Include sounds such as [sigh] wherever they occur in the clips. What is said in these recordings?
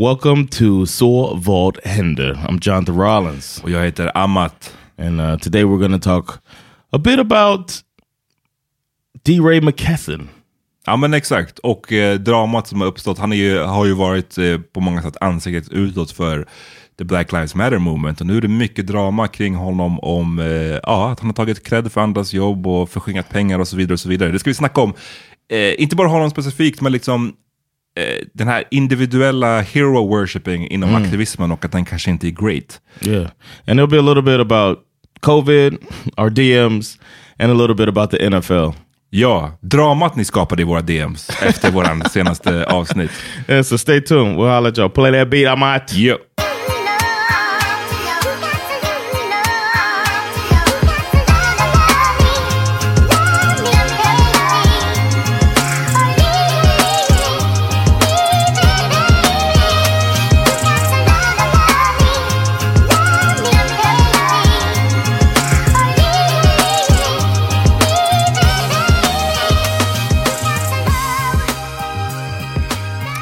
Welcome to Så vad händer? I'm Jonathan Rollins. Och jag heter Amat. And uh, today we're going to talk a bit about D-Ray McKesson. Ja men exakt, och eh, dramat som har uppstått, han ju, har ju varit eh, på många sätt ansiktet utåt för the Black Lives Matter movement. Och nu är det mycket drama kring honom om eh, ja, att han har tagit cred för andras jobb och förskingrat pengar och så vidare. och så vidare. Det ska vi snacka om. Eh, inte bara honom specifikt, men liksom den här individuella hero worshipping inom mm. aktivismen och att den kanske inte är great. Yeah, and it'll be a little bit about COVID, our DMs, and a little bit about the NFL. Ja, dramat ni skapade i våra DMs efter våran [laughs] senaste avsnitt. Yeah, so stay tuned. We'll holla at y'all. Play that beat, I'm out. Yep.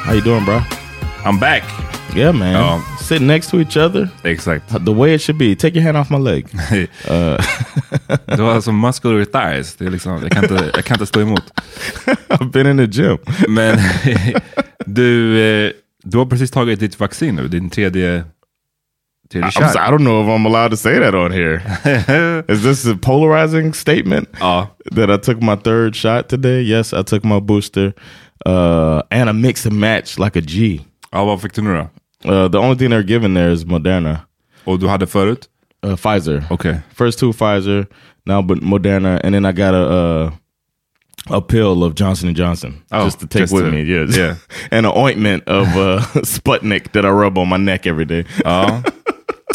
How you doing bro? I'm back. Yeah man. Um, Sitting next to each other. Exakt. The way it should be. Take your hand off my leg. [laughs] uh. du har alltså muscular thighs. Det är liksom, jag, kan inte, jag kan inte stå emot. I've been in the gym. Men [laughs] du, eh, du har precis tagit ditt vaccin nu. Din tredje I, I don't know if I'm allowed to say that on here. [laughs] Is this a polarizing statement? Uh, that I took my third shot today? Yes, I took my booster. Uh, and a mix and match like a G. Ja, vad fick du nu då? Uh, the only thing they're giving there is Moderna. Och du hade förut? Uh, Pfizer. Okay. First two Pfizer, now but Moderna, and then I got a uh, a pill of Johnson and Johnson Oh, just to take just with to- me. Yeah, yeah. [laughs] and an ointment of uh, [laughs] Sputnik that I rub on my neck every day. Ja.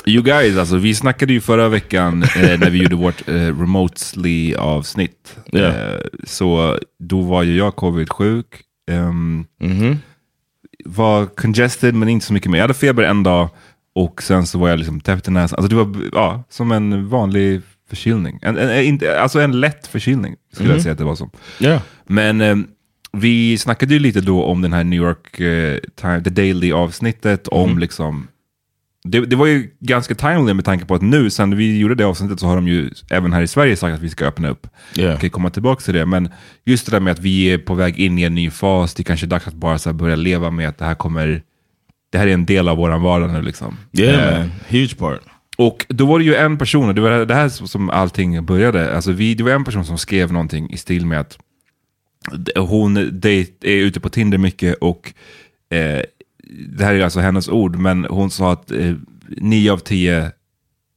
You guys, alltså vi snackade ju förra veckan eh, när vi gjorde vårt eh, remotely avsnitt. Ja. Eh, så då var ju jag covid-sjuk. Ehm, Mhm. Var congested men inte så mycket mer. Jag hade feber en dag och sen så var jag liksom täppt i näsan. Alltså det var ja, som en vanlig förkylning. En, en, en, alltså en lätt förkylning skulle jag säga att det var som. Yeah. Men eh, vi snackade ju lite då om den här New York eh, Time, The Daily avsnittet, om liksom det, det var ju ganska timely med tanke på att nu, sen vi gjorde det avsnittet, så har de ju även här i Sverige sagt att vi ska öppna upp. Yeah. Jag kan komma tillbaka till det, men just det där med att vi är på väg in i en ny fas, det kanske är dags att bara så börja leva med att det här kommer, det här är en del av våran vardag nu liksom. Yeah, man. Huge part. och då var det ju en person, och det var det här som allting började, alltså vi, det var en person som skrev någonting i stil med att hon är ute på Tinder mycket och eh, det här är alltså hennes ord, men hon sa att eh, nio av tio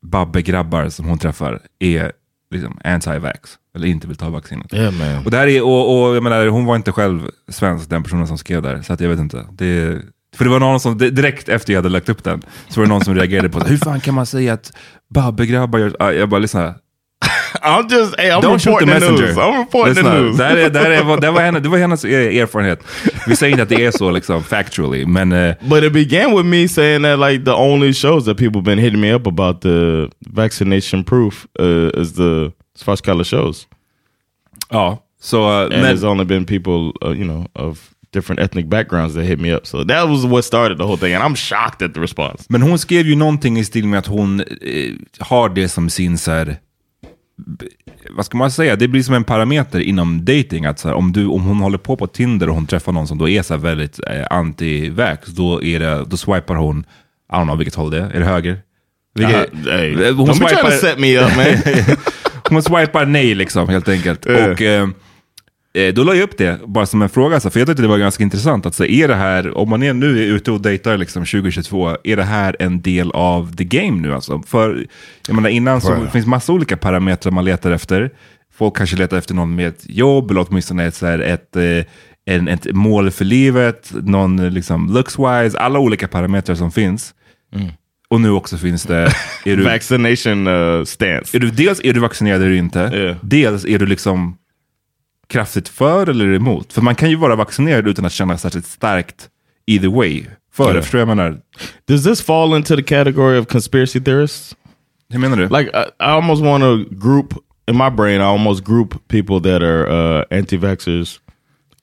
babbegrabbar som hon träffar är liksom anti-vax, eller inte vill ta vaccinet. Yeah. Och, det här är, och, och jag menar, hon var inte själv svensk, den personen som skrev där, så att jag vet inte. Det, för det var någon som, direkt efter jag hade lagt upp den, så var det någon som reagerade på det. Hur fan kan man säga att babbegrabbar gör... Jag bara lyssna. I'm just, hey, I'm Don't shoot the reporting the, messenger. news. I'm reporting Lyssna, the news. Det, här är, det, här är, det, var henne, det var hennes erfarenhet. Vi säger inte att det är så liksom, factually, men... eh, But it began with me saying that like the only shows that people been hitting me up about the vaccination proof uh, is the Svartskala shows. ja, so... eh, And men, there's only been people, uh, you know, of different ethnic backgrounds that hit me up. So that was what started the whole thing. And I'm shocked at the response. Men hon skrev ju någonting i stil med att hon eh, har det som sin så här, vad ska man säga, det blir som en parameter inom dating att så här, om, du, om hon håller på på Tinder och hon träffar någon som då är så väldigt eh, anti-vax, då, är det, då swipar hon, I don't know vilket håll det är, är det höger? Vilket, Uh, hey, hon, don't be trying to swipar, set me up, man. hon swipar nej liksom helt enkelt. Eh. Och, Eh, Då la jag upp det bara som en fråga, så, för jag tyckte det var ganska intressant. att så, Är det här, om man är nu är ute och dejtar liksom 2022, är det här en del av the game nu? Alltså? För jag menar, innan så finns massa olika parametrar man letar efter. Folk kanske letar efter någon med ett jobb, eller åtminstone ett, så här, ett, eh, en, ett mål för livet, någon liksom, looks-wise, alla olika parametrar som finns. Och nu också finns det... Är du, [laughs] Vaccination uh, stance. är du, dels är du vaccinerad eller inte, Yeah. dels är du liksom kraftigt för eller emot. För man kan ju vara vaccinerad utan att känna särskilt starkt either way. För Yeah. förstår jag menar? Does this fall into the category of conspiracy theorists? Hur menar du? Like I, I almost want to group in my brain. I almost group people that are uh, anti-vaxxers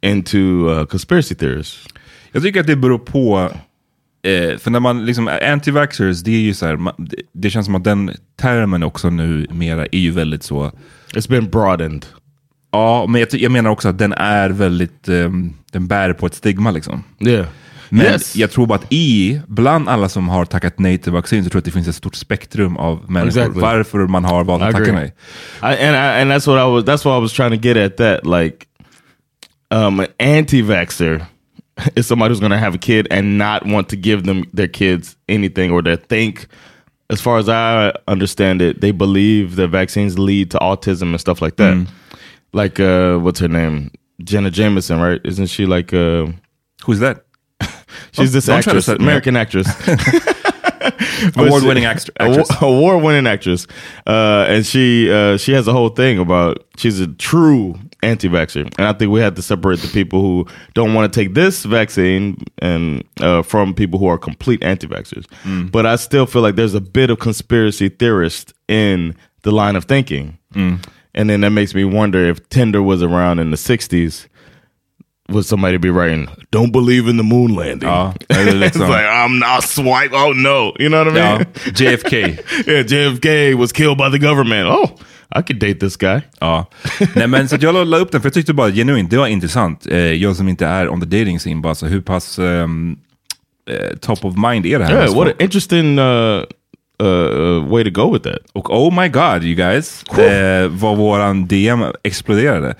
into uh, conspiracy theorists. Jag tycker att det beror på, eh, för när man liksom, anti-vaxxers, det är ju så här, man, det, det känns som att den termen också nu mera är ju väldigt så, It's been broadened. Ja, men jag, jag menar också att den är väldigt, ehm, den bär på ett stigma liksom. Yeah. Men yes. jag tror bara att i, bland alla som har tackat nej till vaccin, så tror jag att det finns ett stort spektrum av människor. Exactly. Varför man har valt att tacka nej. I, and I, and that's what I was. That's what I was trying to get at. That like, um, an anti-vaxxer [laughs] is somebody who's going to have a kid and not want to give them their kids anything, or they think, as far as I understand it, they believe that vaccines lead to autism and stuff like that. Like, uh, what's her name? Jenna Jameson, right? Isn't she like? Uh, Who's that? [laughs] she's this don't try to actress, set. American actress. [laughs] [laughs] Award-winning act- actress. award winning actress, uh, and she uh, she has a whole thing about she's a true anti-vaxxer, and I think we have to separate the people who don't want to take this vaccine and uh, from people who are complete anti-vaxxers. Mm. But I still feel like there's a bit of conspiracy theorist in the line of thinking, Mm. And then that makes me wonder if Tinder was around in the '60s. Would somebody be writing, "Don't believe in the moon landing"? [laughs] Eller it's like I'm not swipe. Oh no, you know what I mean? ja, JFK. [laughs] yeah, JFK was killed by the government. Oh, I could date this guy. Ja. [laughs] Nej, men, så jag la, upp den, för jag tyckte bara genuint, det var intressant. Eh, jag som inte är on the dating scene, bara så hur pass ehm, eh, top of mind är det här? Yeah, what an interesting uh, uh, uh, way to go with that. Och oh my god you guys, eh, vad våran DM exploderade.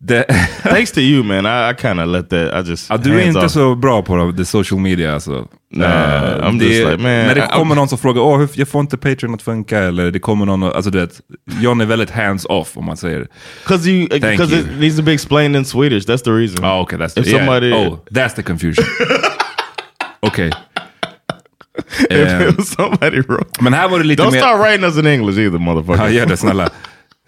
Det, [laughs] Thanks to you man, I, I kind of let that, I just... ja, du är inte off. så bra på the social media alltså. Nah, Eh, I'm det, just like, man, när det I- kommer någon som frågar, hur, jag får inte Patreon att funka, eller det kommer någon, alltså du vet, John är väldigt hands off om man säger. Cause you, Thank because you. it needs to be explained in Swedish. That's the reason. Oh, okay, that's If the, yeah. somebody- Oh, that's the confusion. [laughs] Okej. [laughs] if it was somebody wrote. men här var det lite Don't mer... start writing us in English either, motherfucker. Ja, gör det snälla.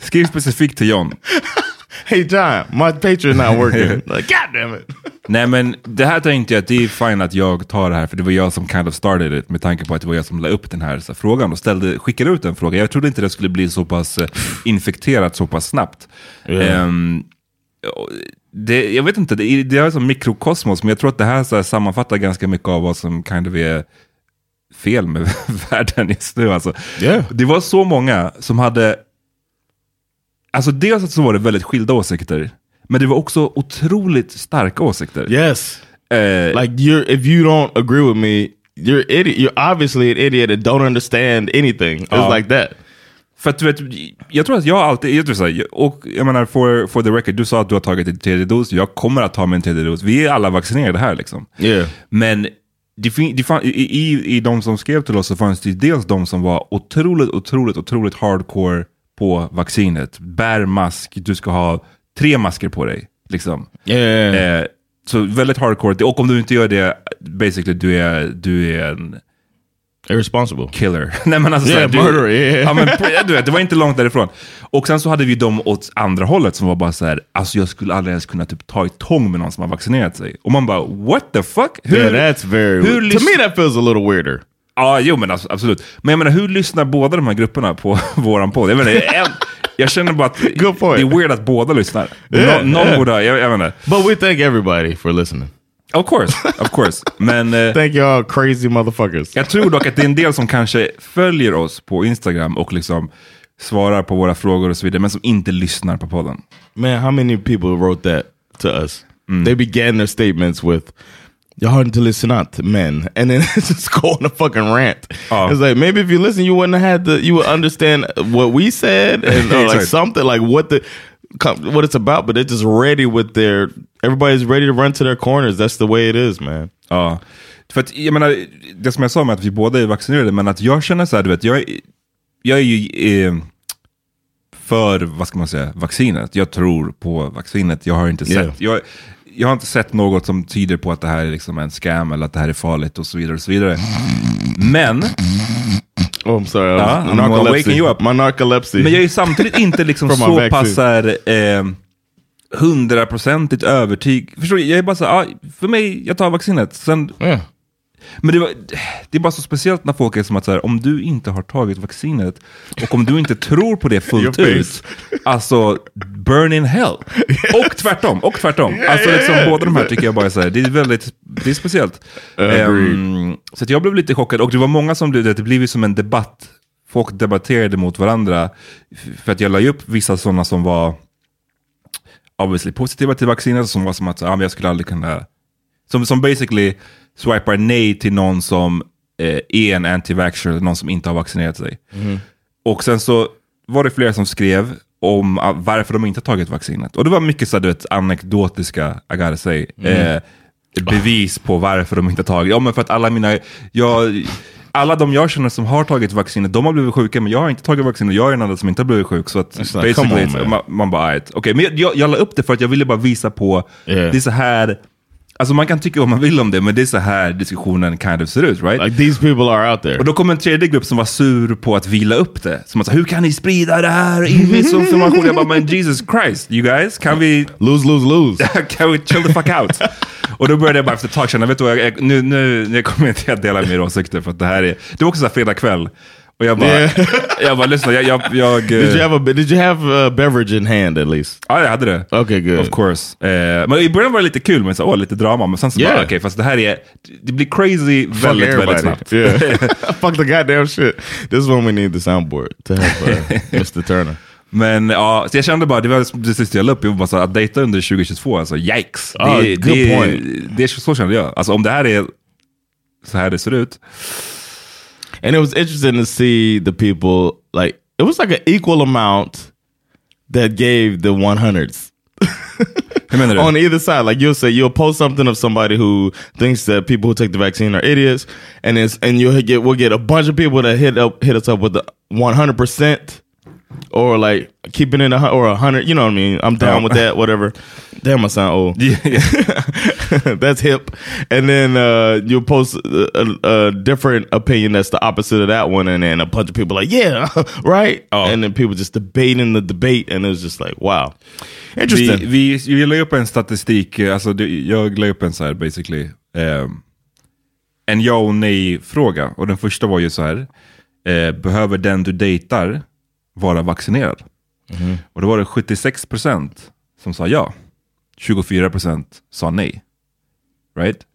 Skriv specifikt till John. [laughs] hey John, my Patreon not working. [laughs] like, God damn it. Nej men det här tänkte jag att det är fine att jag tar det här för det var jag som kind of started it med tanke på att det var jag som la upp den här, här frågan och ställde, skickade ut den frågan. Jag trodde inte det skulle bli så pass eh, infekterat så pass snabbt. Ehm, och det, jag vet inte, det, är- det är som mikrokosmos men jag tror att det här, så här sammanfattar ganska mycket av vad som kind of är fel med [laughs] världen just nu. Alltså. Yeah. Det var så många som hade Alltså dels så var det väldigt skilda åsikter, men det var också otroligt starka åsikter. Yes. Eh, Like you're, if you don't agree with me, you're idiot. You're obviously an idiot and don't understand anything. It's Ja. like that. för att du vet, jag tror att jag alltid, jag tror så här, och jag menar for, for the record, du sa att du har tagit din tredje dos, jag kommer att ta min tredje dos. Vi är alla vaccinerade här liksom. Yeah. Men det fin, det fan, i, i, i de som skrev till oss så fanns det dels de som var otroligt, otroligt, otroligt hardcore på vaccinet. Bär mask, du ska ha tre masker på dig. Liksom. Yeah. Eh, så väldigt hardcore. Och om du inte gör det, basically du är, du är en Irresponsible. killer. [laughs] Nej men alltså Yeah, såhär, du, murderer, yeah. ja, men, du vet, det var inte långt därifrån. Och sen så hade vi dem åt andra hållet som var bara så här, alltså jag skulle aldrig ens kunna typ ta i tång med någon som har vaccinerat sig. Och man bara, what the fuck? Hur, yeah, that's very. hur to me, that feels a little weirder. Ja, jo men abs- absolut. Men jag menar, hur lyssnar båda de här grupperna på [laughs] våran podd? Jag, menar, en, jag känner bara att det är weird att båda lyssnar. Yeah, Nå- någon yeah. borde, jag, jag menar. But we thank everybody for listening. Of course, of course. Men eh, Thank y'all crazy motherfuckers. jag tror dock att det är en del som kanske följer oss på Instagram och liksom svarar på våra frågor och så vidare, men som inte lyssnar på podden. Man, how many people wrote that to us? Mm. They began their statements with, "Jag har inte lyssnat, men," and then [laughs] just go on a fucking rant. Oh. It's like maybe if you listen, you wouldn't have had the, you would understand what we said and [laughs] or like Exactly. something like what the what it's about. But they're just ready with their everybody's ready to run to their corners. That's the way it is, man. Ja, för att jag menar, det som jag sa med att vi båda är vaccinerade, men att jag känner så här, du vet, jag, jag är ju eh, för, vad ska man säga, vaccinet. Jag tror på vaccinet. Jag har inte sett, Yeah. jag, jag har inte sett något som tyder på att det här är liksom en scam eller att det här är farligt och så vidare. Och så vidare. Men, Oh, I'm sorry. Ja, I'm narcolepsy. waking you up. My narcolepsy. men jag är samtidigt inte liksom [laughs] så pass eh, hundraprocentigt övertyg. Förstår du? Jag är bara så här, ja, för mig, jag tar vaccinet. Sen yeah. Men det, var, det är bara så speciellt när folk är som att så här, om du inte har tagit vaccinet och om du inte tror på det [laughs] fullt ut, alltså burn in hell. Och tvärtom, och tvärtom. Alltså liksom båda de här tycker jag bara är så här, det är väldigt, det är speciellt. Ehm, så jag blev lite chockad och det var många som blev, det blev ju som en debatt. Folk debatterade mot varandra. För att jag la ju upp vissa sådana som var obviously positiva till vaccinet, som var som att ah, jag skulle aldrig kunna som, som basically swipar nej till någon som eh, är en anti-vaxxer, någon som inte har vaccinerat sig. Och sen så var det flera som skrev om ah, varför de inte har tagit vaccinet. Och det var mycket så du vet, anekdotiska, I gotta say, eh, bevis på varför de inte har tagit. Ja men för att alla mina, jag, alla de jag känner som har tagit vaccinet, de har blivit sjuka, men jag har inte tagit vaccinet, jag är den enda som inte har blivit sjuk. Så att basically, on, man. man, bara, right. okej, men jag, jag, jag la upp det för att jag ville bara visa på, Yeah. det är så här, alltså man kan tycka vad man vill om det, men det är så här diskussionen kind of ser ut, right? Like these people are out there. Och då kom en tredje grupp som var sur på att vila upp det. Som säga, hur kan ni sprida det här? Missinformation. Jag bara, men Jesus Christ, you guys, kan vi, lose, lose, lose. [laughs] kan vi chill the fuck out? Och då började jag bara efter ett tag känna, vet du vad, jag, nu, nu, nu kommer jag inte att dela mina åsikter för att det här är, det var också så här fredag kväll. Och jag bara, Yeah. [laughs] jag bara lyssna, jag, jag, jag Did you eh, have a did you have a beverage in hand at least? ja jag hade det. Okay, good. Of course. Eh, men i början var det lite kul, men så, åh, lite drama. Men sen så Yeah. bara, okej, fast det här är, det blir crazy Fuck väldigt, väldigt everybody. snabbt. Yeah. [laughs] [laughs] Fuck the goddamn shit. This is when we need the soundboard to have uh, Mr. Turner. Men ja, så jag kände bara, det var det sista jag la upp, jag bara så att dejta under 2022, alltså yikes. Ah, det, good det, point. det, så kände jag. Alltså om det här är så här det ser ut. And it was interesting to see the people like it was like an equal amount that gave the 100s. Hur menar on either side. Like you'll say you'll post something of somebody who thinks that people who take the vaccine are idiots, and it's and you'll get we'll get a bunch of people that hit up hit us up with the one hundred percent or like keeping it a, or a hundred. You know what I mean? I'm down Oh. with that. Whatever. [laughs] Damn, I sound old. Yeah, yeah. [laughs] that's hip. And then uh, you'll post a, a, a different opinion that's the opposite of that one, and then a bunch of people like, yeah, [laughs] right. Oh. And then people just debating the debate, and it was just like, wow, Vi, interesting. vi, vi la upp en statistik, eh, alltså jag la upp en så här basically, eh, en ja och nej fråga. Och den första var ju så här, eh, behöver den du dejtar vara vaccinerad? Och då var det 76% som sa ja, 24% sa nej. Right?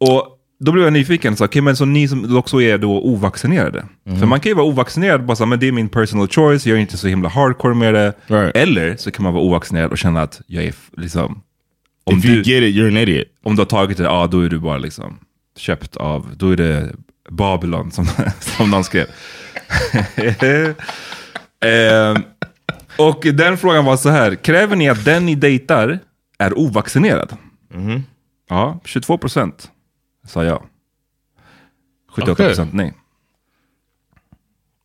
Och då blev jag nyfiken, så, okay, men så ni som också är då ovaccinerade. För man kan ju vara ovaccinerad, bara så, men det är min personal choice, jag är inte så himla hardcore med det. Right. Eller så kan man vara ovaccinerad och känna att jag är liksom... Om If you du, get it, you're an idiot. om du har tagit det, ja då är du bara liksom köpt av, då är det Babylon som, [laughs] som någon skrev. [laughs] Ehm, och den frågan var så här, kräver ni att den ni dejtar är ovaccinerad? Ja, 22% sa ja. 78% nej.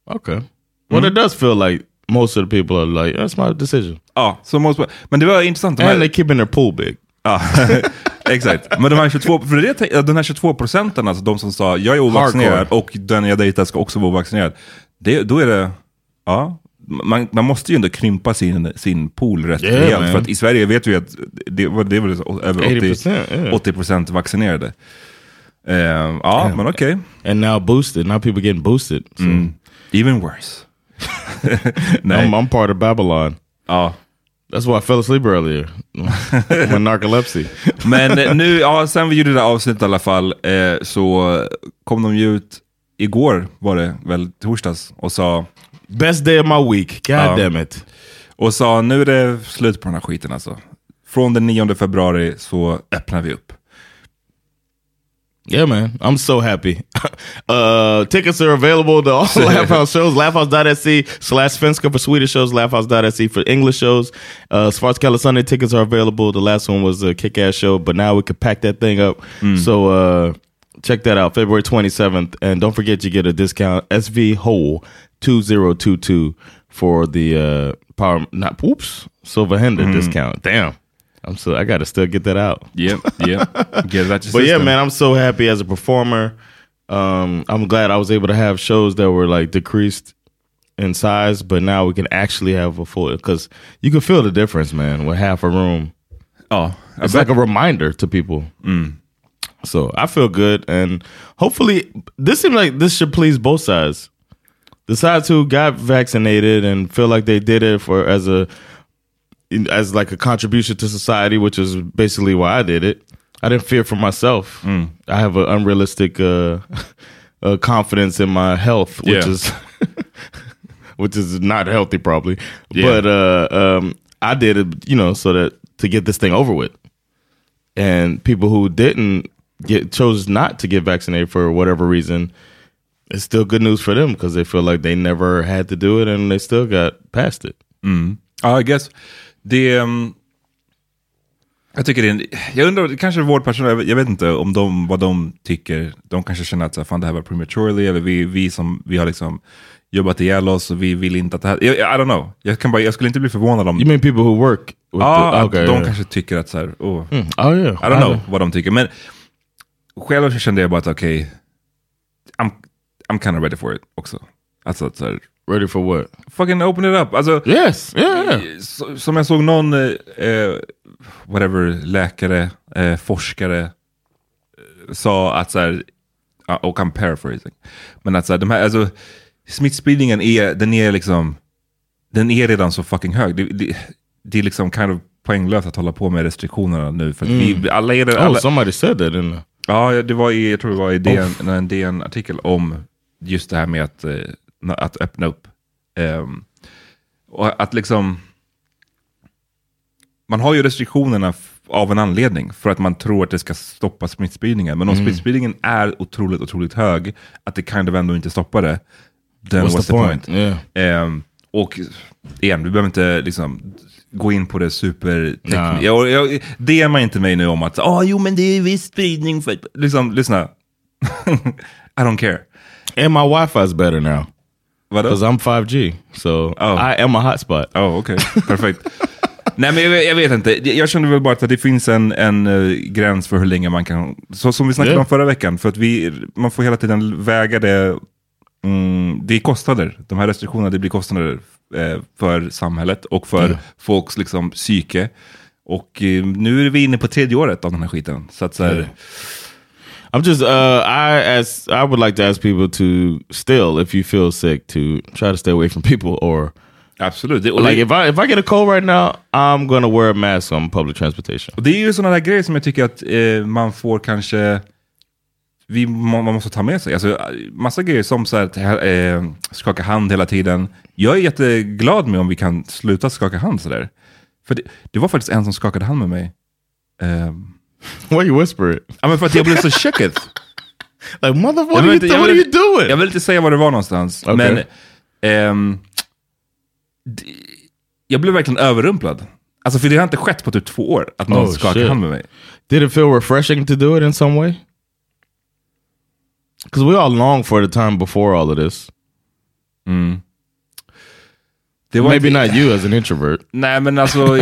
Okay. Well, it does feel like most of the people are like, that's my decision. Ja, så måste, men det var intressant. De här- And they're keeping their pool big. Ja, [laughs] exakt. Men de här 22, för det, den här 22 procenten, alltså de som sa jag är ovaccinerad Hardcore. och den jag dejtar ska också vara ovaccinerad. Det, då är det, ja, man, man måste ju ändå krympa sin, sin pool rätt Yeah, rejält. För att i Sverige vet vi att det, var- det är väl så- över 80, 80%, yeah. 80 procent vaccinerade. Eh, ja, men okej. And now boosted. Now people getting boosted. So Even worse. [laughs] I'm, I'm part of Babylon. ja. That's why I fell asleep earlier. [laughs] My narcolepsy. Men eh, nu, ja, sen vi gjorde det där avsnittet i alla fall, eh, så kom de ju ut, igår var det väl, torsdags, och sa, Best day of my week. God Ja. damn it. och sa nu är det slut på den här skiten alltså. Från den 9 februari så öppnar vi upp. Yeah, man. I'm so happy. [laughs] uh, tickets are available to all [laughs] Laugh House shows. Laughhouse.se slash Svenska for Swedish shows. Laughhouse.se for English shows. Uh, Svartskala Sunday tickets are available. The last one was a kick-ass show, but now we could pack that thing up. So uh, check that out, February 27th. And don't forget you get a discount, SV Whole 2022 for the uh, Power, not, oops, Silver Hender discount. Damn. I'm so, I got to still get that out. Yep, yep. Get that [laughs] But yeah, man, I'm so happy as a performer. Um, I'm glad I was able to have shows that were like decreased in size, but now we can actually have a full because you can feel the difference, man, with half a room. Ja, It's like a reminder to people. So I feel good, and hopefully, this seems like this should please both sides. The sides who got vaccinated and feel like they did it for as a as like a contribution to society, which is basically why I did it. I didn't fear for myself. I have an unrealistic uh, [laughs] uh, confidence in my health, which Yeah. is [laughs] which is not healthy, probably. Yeah. But uh, um, I did it, you know, so that to get this thing over with. And people who didn't get chose not to get vaccinated for whatever reason, it's still good news for them because they feel like they never had to do it and they still got past it. Ja, I guess. Det... Um, jag tycker det en, Jag undrar, kanske vårdpersonal, jag vet- inte om de, vad de tycker. De kanske känner att så här, fan, det här var prematurely, eller vi, vi som vi har liksom jobbat ihjäl oss och vi vill inte att det här... Jag, I don't know. Jag, kan bara, jag skulle inte bli förvånad om... You mean people who work? Ja, att okay, de yeah. kanske tycker att så här, oh, Oh yeah, I don't know vad de tycker. Men själv kände jag bara att okej, I'm, I'm kind of ready for it också. Alltså att så här, Ready for what? fucking open it up. Alltså, Yes, yeah, som jag såg någon, eh, eh, whatever, läkare, eh, forskare eh, sa att så här, och I'm paraphrasing, men att så här, de här, alltså, smittspridningen är, den är liksom, den är redan så fucking hög. Det, det, det är liksom kind of poänglöst att hålla på med restriktionerna nu, för att vi, alla är det, Oh, alla, somebody said that? Ja, det var i, jag tror det var i DN, en DN-artikel om just det här med att, eh, att öppna upp. Ehm, och att liksom, man har ju restriktionerna av en anledning. För att man tror att det ska stoppa smittspridningen. Men om Mm. smittspridningen är otroligt, otroligt hög, att det kind of ändå inte stoppar det, then what's, the, point? Yeah. Ehm, och igen, vi behöver inte liksom gå in på det supertekniska. Nej. Jag, jag, DMa inte mig nu om att ah, jo men det är viss spridning. För... Liksom, lyssna. [laughs] I don't care. And my Wi-Fi is better now? Because I'm 5G, so Oh. I am a hotspot. Ja, okej. [laughs] Perfekt. Nej, men jag, jag vet inte. Jag känner väl bara att det finns en, en eh, gräns för hur länge man kan... Så som vi snackade Ja. om förra veckan, för att vi, man får hela tiden väga det... Mm, det är kostnader. De här restriktionerna, det blir kostnader eh, för samhället och för Ja. folks liksom, psyke. Och eh, nu är vi inne på tredje året av den här skiten. Så att så här, I'm just uh I as I would like to ask people to still if you feel sick to try to stay away from people or Absolut. Det, och like det, if I if I get a cold right now, I'm gonna wear a mask on public transportation. det är ju sådana där grejer som jag tycker att eh, man får kanske... Vi, må- man måste ta med sig. Alltså, massa grejer som så här, att, eh, skaka hand hela tiden. Jag är jätteglad med om vi kan sluta skaka hand sådär. För det, det var faktiskt en som skakade hand med mig. Eh, Why you whisper it? ja, men för att jag blev så shooked. [laughs] Like mother, what, are you, what are you doing? Jag vill inte säga var det var någonstans. Okej. Men d- jag blev verkligen överrumplad. Alltså för det har inte skett på typ två år att någon Oh, skakar hand med mig. Did it feel refreshing to do it in some way? Because we all long for the time before all of this. Var Maybe inte- not you as an introvert. Nej men alltså, [laughs]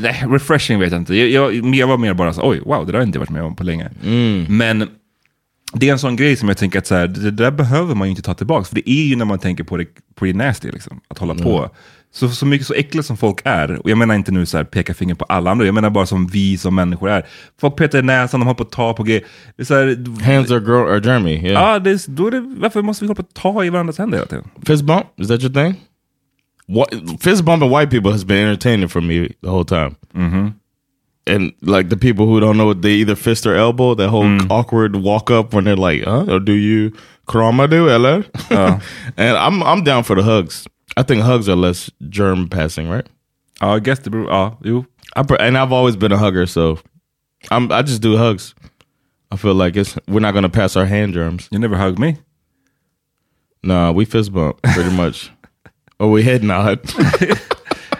nej, refreshing vet jag inte. Jag, jag, jag var mer bara så oj wow, det där har jag inte varit med om på länge. Men det är en sån grej som jag tänker att så här, det där behöver man ju inte ta tillbaka. För det är ju när man tänker på det pretty nasty, liksom, att hålla på. Så, så mycket så äckliga som folk är, och jag menar inte nu så här peka finger på alla andra, jag menar bara som vi som människor är. Folk petar i näsan, de håller på att ta på grejer. Det är så här, Hands are grow are germy. Yeah. Ja, det är, då är det, varför måste vi hålla på att ta i varandras händer hela tiden? Fist bump? Is that your thing? What, fist bumping white people has been entertaining for me the whole time. Mm-hmm. And like the people who don't know, they either fist or elbow. That whole mm. awkward walk up when they're like, "Huh? Or do you krama do eller?" and I'm I'm down for the hugs. I think hugs are less germ passing, right? Ja, I guess the ja, jo. Oh, I and I've always been a hugger, so I'm I just do hugs. I feel like it's we're not gonna pass our hand germs. You never hug me. Nah, we fist bump pretty [laughs] much. Or we head nod. [laughs]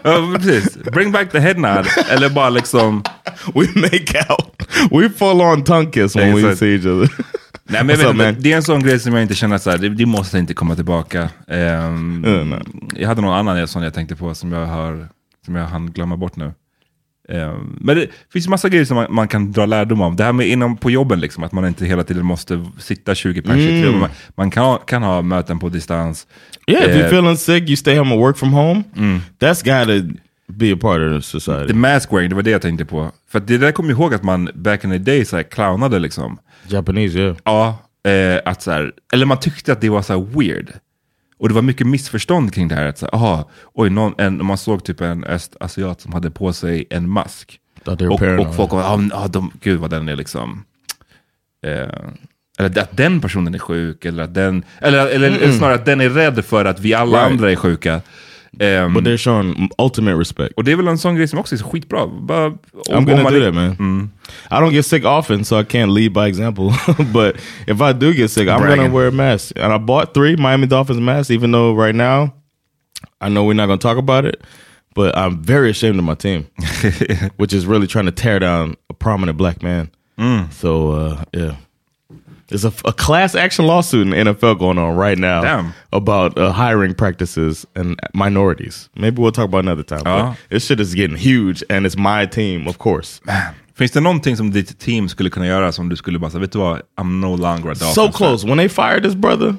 Ja, precis. Bring back the head nod. Eller bara liksom... [laughs] we make out. We full on tongue kiss when we see each other. [laughs] Nej, men inte, man? det är en sån grej som jag inte känner att så här, det, det måste inte komma tillbaka. Ja, nej. jag hade någon annan sån jag tänkte på som jag har som jag hann glömma bort nu. Ehm, men det finns massa grejer som man, man kan dra lärdom av. Det här med inom på jobben, liksom, att man inte hela tiden måste sitta 20 pers i ett rum. Man, man kan, ha- kan ha möten på distans. Yeah, if you're feeling sick, you stay home and work from home. That's got to be a part of society. The mask wearing, det var det jag tänkte på. För det där kommer jag ihåg att man back in the day så här, clownade liksom. Japanese, yeah. Ja, eh, att så här, eller man tyckte att det var så här weird. Och det var mycket missförstånd kring det här. Att så här, aha, oj, någon, en, man såg typ en östasiat som hade på sig en mask. Och, och folk var, ah, ah, de, gud vad den är liksom... Eh, eller att den personen är sjuk, eller att den... Eller, eller snarare att den är rädd för att vi alla Right. andra är sjuka. Ehm, But they're showing ultimate respect. och det är väl en sån grej som också är skitbra. Bara, om- I'm gonna do that, man. I don't get sick often, so I can't lead by example. [laughs] but if I do get sick, I'm gonna wear a mask. And I bought three Miami Dolphins masks, even though right now I know we're not gonna talk about it. But I'm very ashamed of my team, [laughs] which is really trying to tear down a prominent black man. So uh, yeah. There's a, a class action lawsuit in the NFL going on right now Damn. about uh, hiring practices and minorities. Maybe we'll talk about another time. Ja. But this shit is getting huge, and it's my team, of course. Finns det någonting som ditt team skulle kunna göra som du skulle bara säga, vet du vad, I'm no longer a Dolphins so fan." close. When they fired this brother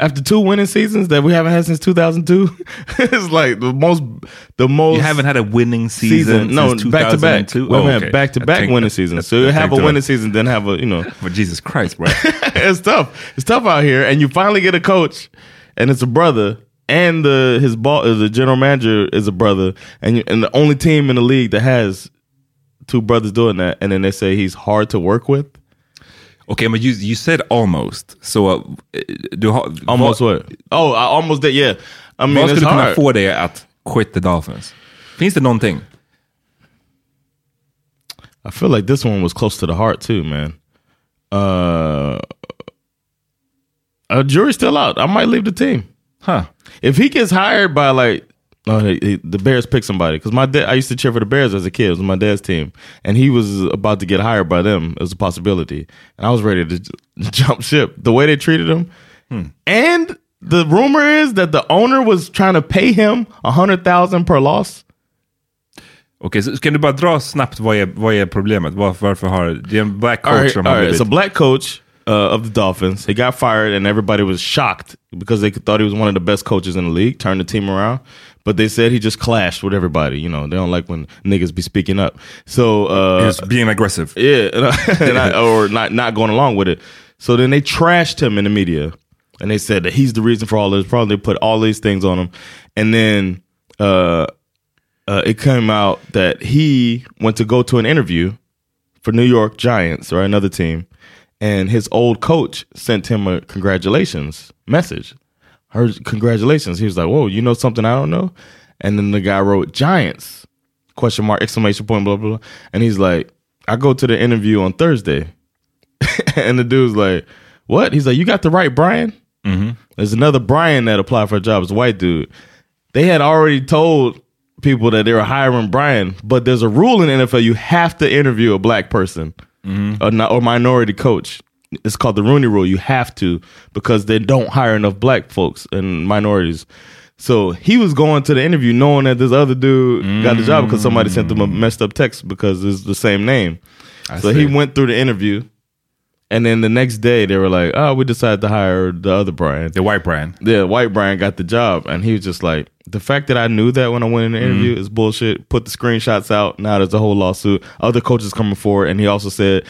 after two winning seasons that we haven't had since 2002, [laughs] it's like the most, the most. You haven't had a winning season, season. No, since back to back. 2002? We Oh, okay. back to back winning seasons. So you have a winning season, then have a you know. But Jesus Christ bro. [laughs] it's tough. It's tough out here, and you finally get a coach, and it's a brother, and the his ball, is the general manager is a brother, and you, and the only team in the league that has two brothers doing that, and then they say he's hard to work with. Okej, but you, you said almost. Så uh, du har... Almost what? Oh, I almost did. Yeah, I mean Vad skulle kunna hard. få dig att quit the Dolphins? Finns det någonting? I feel like this one was close to the heart too, man. Uh, a jury's still out. I might leave the team. Huh. If he gets hired by like no, he, he- the Bears pick somebody because my dad. I used to cheer for the Bears as a kid. It was my dad's team, and he was about to get hired by them as a possibility, and I was ready to j- [laughs] jump ship. The way they treated him, and the rumor is that the owner was trying to pay him a hundred thousand per loss. Okej, så kan du bara dra snabbt vad är, vad är problemet? Var, varför har det är en black coach All right, som all right. It's a black coach uh, of the Dolphins. He got fired, and everybody was shocked because they thought he was one of the best coaches in the league. Turned the team around, but they said he just clashed with everybody. You know, they don't like when niggas be speaking up. So uh, He's being aggressive. yeah, and I, [laughs] and I, or not not going along with it. So then they trashed him in the media, and they said that he's the reason for all this. Probably put all these things on him, and then uh, uh, it came out that he went to go to an interview for New York Giants or another team, and his old coach sent him a congratulations message. Her congratulations. He was like, "Whoa, you know something I don't know?" And then the guy wrote Giants question mark exclamation point blah blah, blah. and he's like, "I go to the interview on Thursday," [laughs] and the dude's like, "What?" He's like, "You got the right Brian." Mm-hmm. There's another Brian that applied for a job. It's a white dude. They had already told people that they were hiring Brian, but there's a rule in the NFL you have to interview a black person mm-hmm. or, not, or minority coach. It's called the Rooney Rule. You have to because they don't hire enough black folks and minorities. So he was going to the interview knowing that this other dude got the job because somebody sent him a mm. messed up text because it's the same name. so he went through the interview. And then the next day they were like, "Oh, we decided to hire the other Brian." The white brand. The white Brian got the job, and he was just like, the fact that I knew that when I went in the interview mm. is bullshit. Put the screenshots out. Now there's a whole lawsuit. Other coaches coming forward, and he also said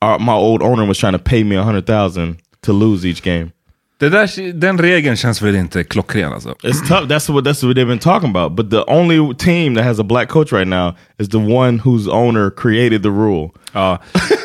uh, my old owner was trying to pay me a hundred thousand to lose each game. Det där, den regeln känns väl inte klockren alltså. It's tough. That's what that's what they've been talking about. But the only team that has a black coach right now is the one whose owner created the rule. [laughs]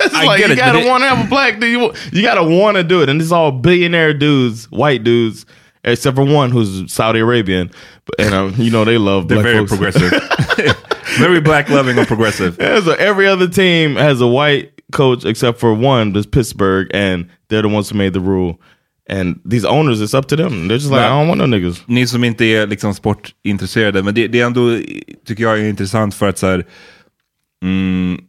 It's I like get you it, gotta want to have a black dude. You, you gotta want to do it, and it's all billionaire dudes, white dudes, except for one who's Saudi Arabian. And um, you know they love They're very folks. progressive. [laughs] [laughs] very black loving and progressive. Yeah, so every other team has a white coach except for one, that's Pittsburgh, and they're the ones who made the rule. And these owners, it's up to them. They're just like, I don't want no niggas. Ni som inte är liksom sportintresserade, men det, det är ändå, tycker jag är intressant för att så här, mm,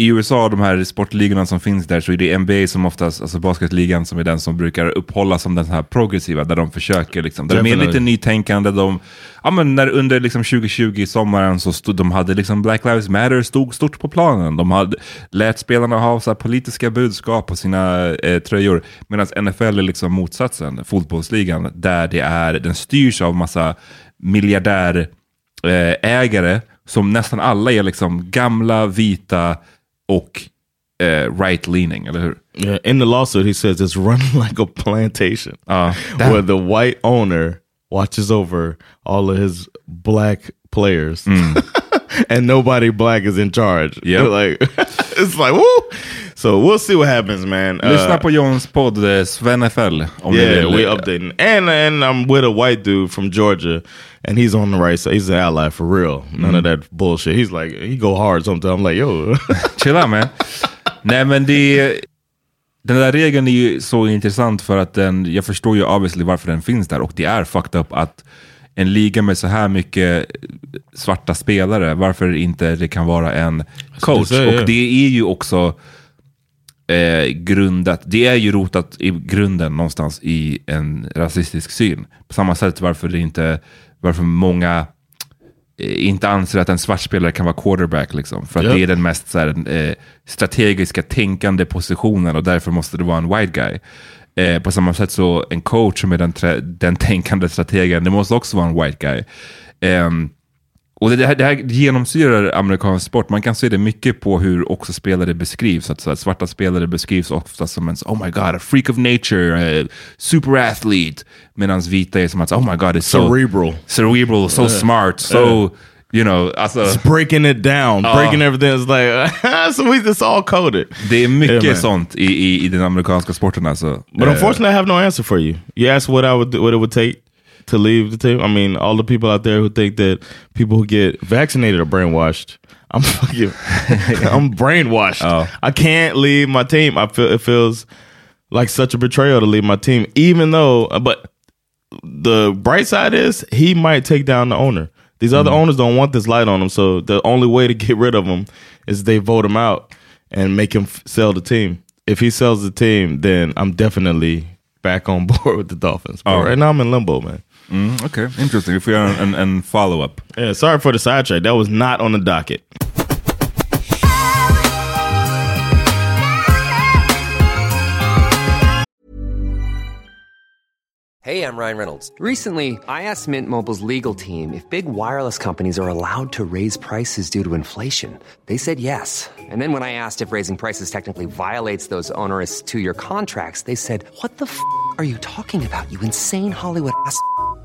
i USA, de här sportligorna som finns där, så är det NBA som oftast, alltså basketligan som är den som brukar upphållas som den här progressiva, där de försöker liksom, där de är lite nytänkande, de, ja men när under liksom 2020 i sommaren så stod, de hade liksom Black Lives Matter stod stort på planen, de hade lät spelarna ha så politiska budskap på sina eh, tröjor, medan NFL är liksom motsatsen, fotbollsligan, där det är, den styrs av massa miljardärägare eh, som nästan alla är liksom gamla, vita och eh, right-leaning, eller hur? Yeah, in the lawsuit, he says it's running [laughs] like a plantation Ja, where the white owner watches over all of his black players. [laughs] and nobody black is in charge. Yep. [laughs] Like it's like woo. So we'll see what happens, man. Uh, Lyssna på Johns podd eh, Sven-FL. Om ni Yeah, vill. we updating, and and I'm with a white dude from Georgia, and he's on the right side. He's an ally for real. None of that bullshit. He's like he go hard sometimes. I'm like yo, [laughs] Chilla man. Nej men det... Den där regeln är ju så intressant för att den, jag förstår ju obviously varför den finns där och det är fucked up att en liga med så här mycket svarta spelare, varför inte det kan vara en coach. säger, ja. och det är ju också eh, grundat, det är ju rotat i grunden någonstans i en rasistisk syn. På samma sätt varför det inte, varför många eh, inte anser att en svart spelare kan vara quarterback. Liksom, för att Ja. det är den mest så här, eh, strategiska tänkande positionen och därför måste det vara en white guy. Eh, på samma sätt så en coach som är den, den tänkande strategen, det måste också vara en white guy. Ehm, och det här, det här genomsyrar amerikansk sport. Man kan se det mycket på hur också spelare beskrivs. Att så här, svarta spelare beskrivs ofta som en oh my god, a freak of nature, a super athlete. Medan vita är som att oh my god, it's so Cerebral. cerebral, so smart, so you know, alltså, breaking it down, breaking everything. It's like [laughs] so just all coded. det är mycket Yeah, sånt i, i, i den amerikanska sporten alltså. But Eh, unfortunately, I have no answer for you. You asked what I would what it would take to leave the team. I mean, all the people out there who think that people who get vaccinated are brainwashed. I'm [laughs] fucking, [laughs] I'm brainwashed. Oh. I can't leave my team. I feel it feels like such a betrayal to leave my team, even though. But the bright side is he might take down the owner. These other mm-hmm. owners don't want this light on them, so the only way to get rid of him is they vote him out and make him f- sell the team. If he sells the team, then I'm definitely back on [laughs] board with the Dolphins. But Oh. right now I'm in limbo, man. Mm, Okej, interesting. If får göra en, en follow-up. Yeah, sorry for the sidetrack. That was not on the docket. Hey, I'm Ryan Reynolds. Recently, I asked Mint Mobile's legal team if big wireless companies are allowed to raise prices due to inflation. They said yes. And then when I asked if raising prices technically violates those onerous two year contracts, they said, What the f are you talking about, you insane Hollywood ass?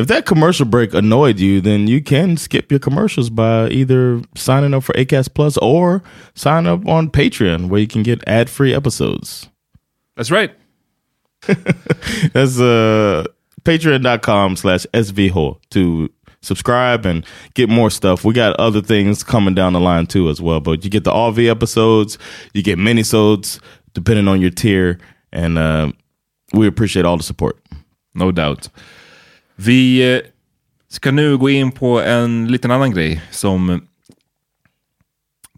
If that commercial break annoyed you, then you can skip your commercials by either signing up for ACAST Plus or sign up on Patreon where you can get ad-free episodes. That's right. [laughs] That's uh patreon.com slash svho to subscribe and get more stuff. We got other things coming down the line too as well. But you get the all V episodes, you get minisodes depending on your tier, and uh, we appreciate all the support. No doubt. Vi eh, ska nu gå in på en liten annan grej som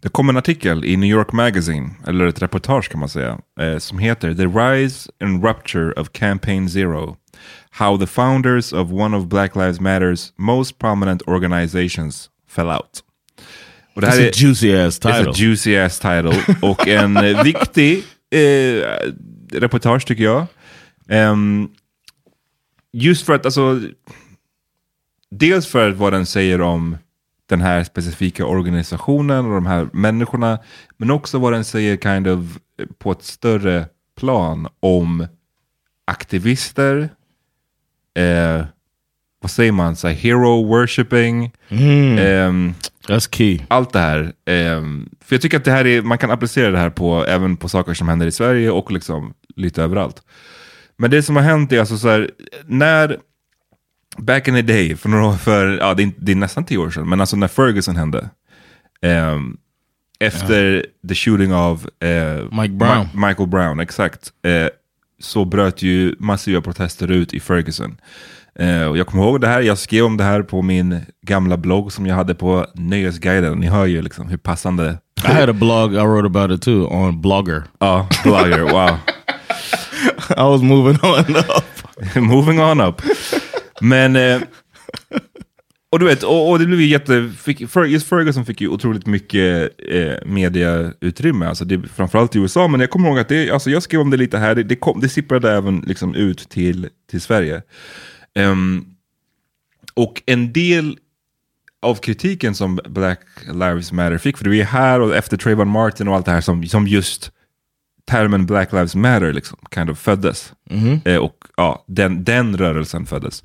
det kom en artikel i New York Magazine, eller ett reportage kan man säga, eh, som heter The Rise and Rupture of Campaign Zero. How the founders of one of Black Lives Matters most prominent organizations fell out. Och det här a juicy ass It's title. a juicy ass title. [laughs] Och en eh, viktig eh, reportage tycker jag. Ehm, just för att alltså, dels för vad den säger om den här specifika organisationen och de här människorna, men också vad den säger kind of eh, på ett större plan om aktivister, eh, vad säger man, så hero worshipping, ehm, That's key. allt det här. ehm, för jag tycker att det här är, man kan applicera det här på, även på saker som händer i Sverige och liksom lite överallt. Men det som har hänt är alltså så här, när, back in the day, för några för, ja det är, det är nästan tio år sedan, men alltså när Ferguson hände, ehm, efter the shooting of eh, Mike Brown. Ma- Michael Brown, exakt, eh, så bröt ju massiva protester ut i Ferguson. Eh, och jag kommer ihåg det här, jag skrev om det här på min gamla blogg som jag hade på Nöjesguiden. Ni hör ju liksom hur passande. I had a blog I wrote about it too on Blogger. Ja, blogger, wow. I was moving on up. [laughs] Moving on up. Men, eh, och du vet, och, och det blev ju jätte, fick, just Ferguson fick ju otroligt mycket eh, mediautrymme, alltså det, framförallt i USA, men jag kommer ihåg att det, alltså jag skrev om det lite här, det, det, kom, det sipprade även liksom ut till, till Sverige. Um, och en del av kritiken som Black Lives Matter fick, för det är här och efter Trayvon Martin och allt det här som, som just termen Black Lives Matter liksom kind of föddes. Eh, och ja, den, den rörelsen föddes.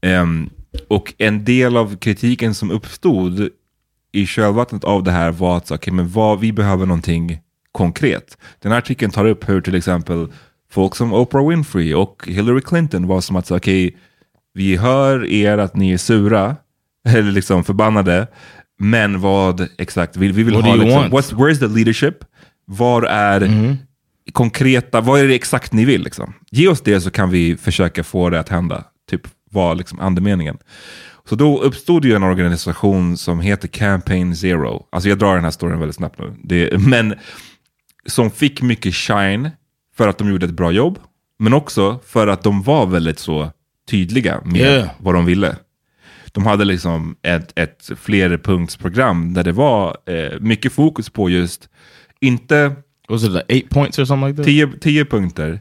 Ehm, och en del av kritiken som uppstod i kölvattnet av det här var att okay, men vad, vi behöver någonting konkret. Den här artikeln tar upp hur till exempel folk som Oprah Winfrey och Hillary Clinton var som att okej, okay, vi hör er att ni är sura, [laughs] eller liksom förbannade, men vad exakt, vi, vi vill What ha liksom, what's, where's the leadership? Var är Mm-hmm. konkreta, vad är det exakt ni vill? Liksom? Ge oss det så kan vi försöka få det att hända. Typ vad liksom andemeningen. Så då uppstod ju en organisation som heter Campaign Zero. Alltså jag drar den här storyn väldigt snabbt nu. Det, [laughs] men som fick mycket shine för att de gjorde ett bra jobb. Men också för att de var väldigt så tydliga med Yeah. vad de ville. De hade liksom ett, ett flerpunktsprogram där det var eh, mycket fokus på just, inte Was it like eight points or something like that? tio, tio punkter,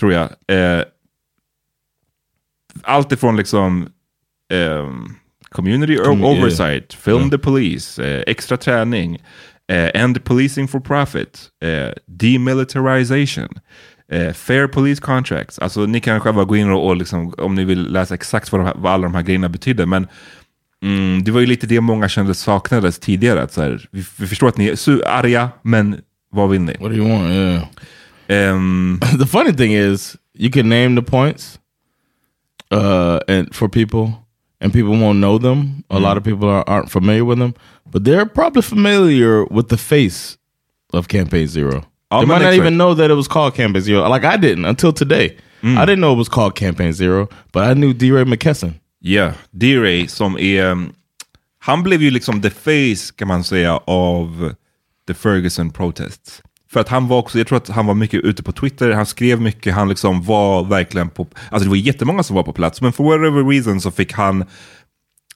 tror jag. Eh, allt ifrån liksom ehm, community Com- yeah. oversight, film Yeah. the police, eh, extra träning, eh, end policing for profit, eh, demilitarization, eh, fair police contracts. Alltså ni kan själva gå in och, och liksom, om ni vill läsa exakt vad, här, vad alla de här grejerna betyder. Men mm, det var ju lite det många kände saknades tidigare. Att så här, vi, vi förstår att ni är arga, men vad vill ni? What do you want? Yeah. Ehm, [laughs] the funny thing is, you can name the points, uh, and for people, and people won't know them. A lot of people are, aren't familiar with them, but they're probably familiar with the face of Campaign Zero. Ja, they might not even know that it was called Campaign Zero. Like I didn't until today. I didn't know it was called Campaign Zero, but I knew D. Ray McKesson. Ja, D-Ray som är... Han blev ju liksom the face kan man säga av the Ferguson protests. För att han var också, jag tror att han var mycket ute på Twitter, han skrev mycket, han liksom var verkligen på... Alltså det var jättemånga som var på plats, men for whatever reason så fick han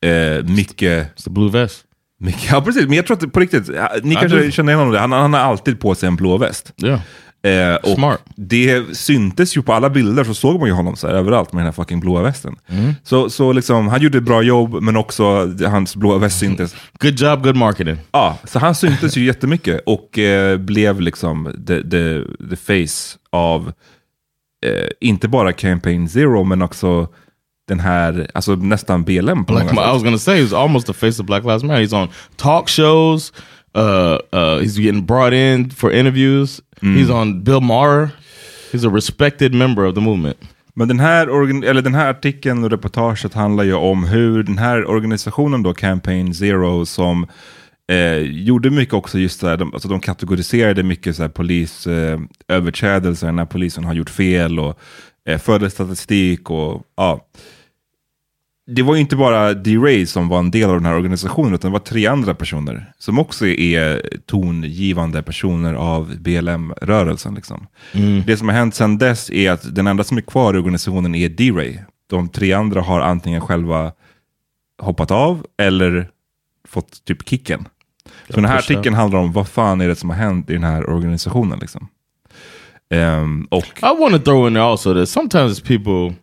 eh, mycket... It's the blue vest. mycket ja precis, men jag tror att på riktigt, ni kanske känner igen honom, det. Han, han har alltid på sig en blå väst. Yeah. Eh, och Smart. Det syntes ju på alla bilder, så såg man ju honom så här, överallt med den här fucking blåa västen. Mm. Så, så liksom, han gjorde ett bra jobb, men också hans blåa väst syntes. Good job, good marketing. Ja, så han syntes ju jättemycket och eh, blev liksom the, the, the face av eh, inte bara Campaign Zero, men också den här, alltså nästan BLM på Black, många I sätt. was gonna say he's almost the face of Black Lives Matter. He's on talk shows. Uh, uh, he's getting brought in for interviews. He's on Bill Maher. He's a respected member of the movement. Men den här, organ- eller den här artikeln och reportaget handlar ju om hur den här organisationen då, Campaign Zero, som eh, gjorde mycket också just där, de, alltså de kategoriserade mycket så här polisöverträdelser eh, när polisen har gjort fel och eh, förde statistik och ja. Det var ju inte bara D-Ray som var en del av den här organisationen, utan det var tre andra personer som också är tongivande personer av BLM-rörelsen. Liksom. Det som har hänt sedan dess är att den enda som är kvar i organisationen är D-Ray. De tre andra har antingen själva hoppat av eller fått typ kicken. Så den här artikeln handlar om vad fan är det som har hänt i den här organisationen. Liksom. Ehm, och I want to throw in there also that sometimes people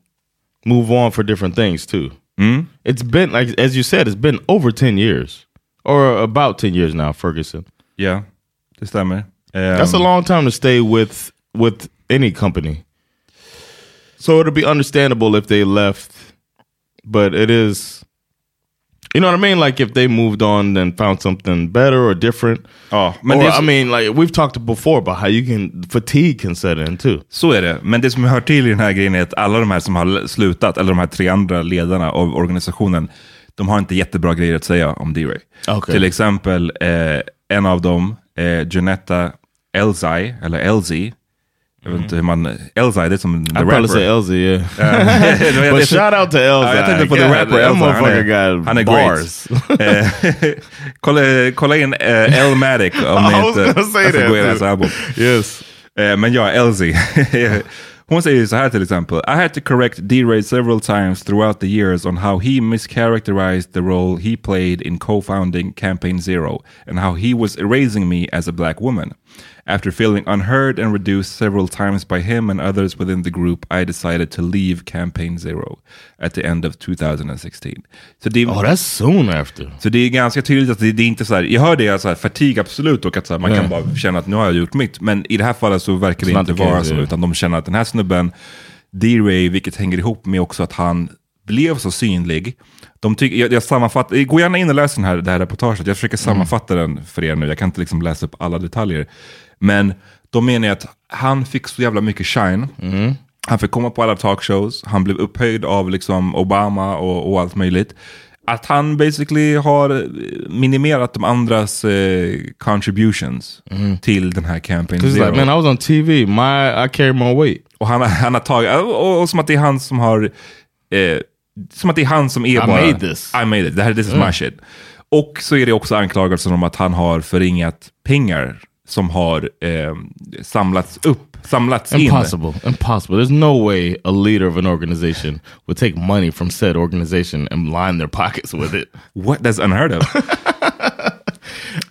move on for different things too. Mm. It's been like as you said, it's been over ten years, or about ten years now. Ferguson. ja, det stämmer. That's a Ehm, long time to stay with with any company. So it'll be understandable if they left, but it is, you know what I mean? Like if they moved on and found something better or different. Ja, men or, så- I mean, like we've talked before about how you can fatigue can set in too. Så är det. Men det som hör till i den här grejen är att alla de här som har slutat, eller de här tre andra ledarna av organisationen, de har inte jättebra grejer att säga om D-Ray. Okej. Till exempel eh, en av dem, eh, Janetta Elzai, eller Elzi. Jag vet inte hur man... Elzai, det är som the I probably say rapper. Yeah. [laughs] But shout out to. Ja, jag tänkte på the rapper Elzai. Motherfucker är, got han är bars. Eh, [laughs] kolla, kolla in eh, Elmatic om I [laughs] ni was inte... gonna say jag får that, gå in i hans too. album. yes. Eh, men ja, Elsie. Hon säger så här till exempel. I had to correct D-Ray several times throughout the years on how he mischaracterized the role he played in co-founding Campaign Zero and how he was erasing me as a black woman. After feeling unheard and reduced several times by him and others within the group, I decided to leave Campaign Zero at the end of 2016. Så det, Oh, that's soon after. så det är ganska tydligt att det, det är inte så här, jag hör det, så här, fatig absolut och att så här, man Ja. kan bara känna att nu har jag gjort mitt. Men i det här fallet så verkar det It's inte vara så, yeah. utan de känner att den här snubben, D-Ray, vilket hänger ihop med också att han blev så synlig. De tyck, jag, jag sammanfattar, gå gärna in och läs den här, det här reportaget. Jag försöker sammanfatta den för er nu. Jag kan inte liksom läsa upp alla detaljer. Men de menar att han fick så jävla mycket shine. Han fick komma på alla talkshows. Han blev upphöjd av liksom Obama och, och allt möjligt. Att han basically har minimerat de andras eh, contributions till den här campaign zero. like, man, I was on TV. My I carry more weight. Och han, han har tagit, och, och som att det är han som har, eh, som att det är han som är I bara... made this. I made it. Det här, this is my shit. Och så är det också anklagelser om att han har förringat pengar som har eh, samlats upp, samlats in. Impossible. Impossible. There's no way a leader of an organization would take money from said organization and line their pockets with it. [laughs] What? That's unheard of. [laughs]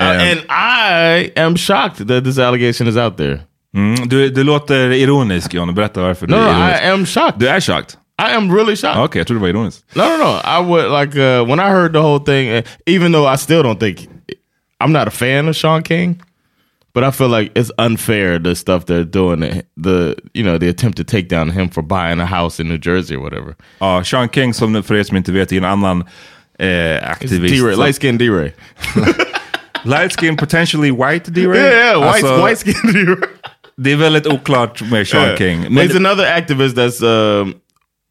Uh, and I am shocked that this allegation is out there. Mm, du, du låter ironisk John, berätta varför No, du är ironisk. I am shocked. Du är shocked? I am really shocked. Okej, jag trodde du var ironisk. No, no, no. I would like uh, when I heard the whole thing. uh, Even though I still don't think I'm not a fan of Sean King, but I feel like it's unfair the stuff they're doing. uh, The you know the attempt to take down him for buying a house in New Jersey or whatever. Ja, Sean King, som för er som inte vet, är en annan eh, aktivist. Light skin D-Ray. Light skin, [laughs] potentially white D-Ray? Yeah, yeah, white Alltså, white skin D-Ray. Det är väldigt oklart med Sean Yeah. King. Men, he's another activist that's um,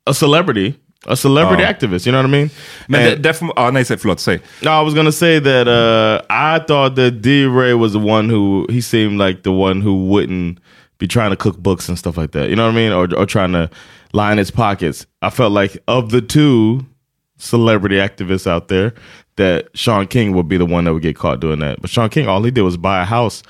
a celebrity, a celebrity Oh. activist. You know what I mean? men därför, ah, nej, säg- förlåt, säg. No, I was gonna say that uh, I thought that D. Ray was the one who he seemed like the one who wouldn't be trying to cook books and stuff like that. You know what I mean? Or or trying to line his pockets. I felt like of the two celebrity activists out there, that Sean King would be the one that would get caught doing that. But Sean King, all he did was buy a house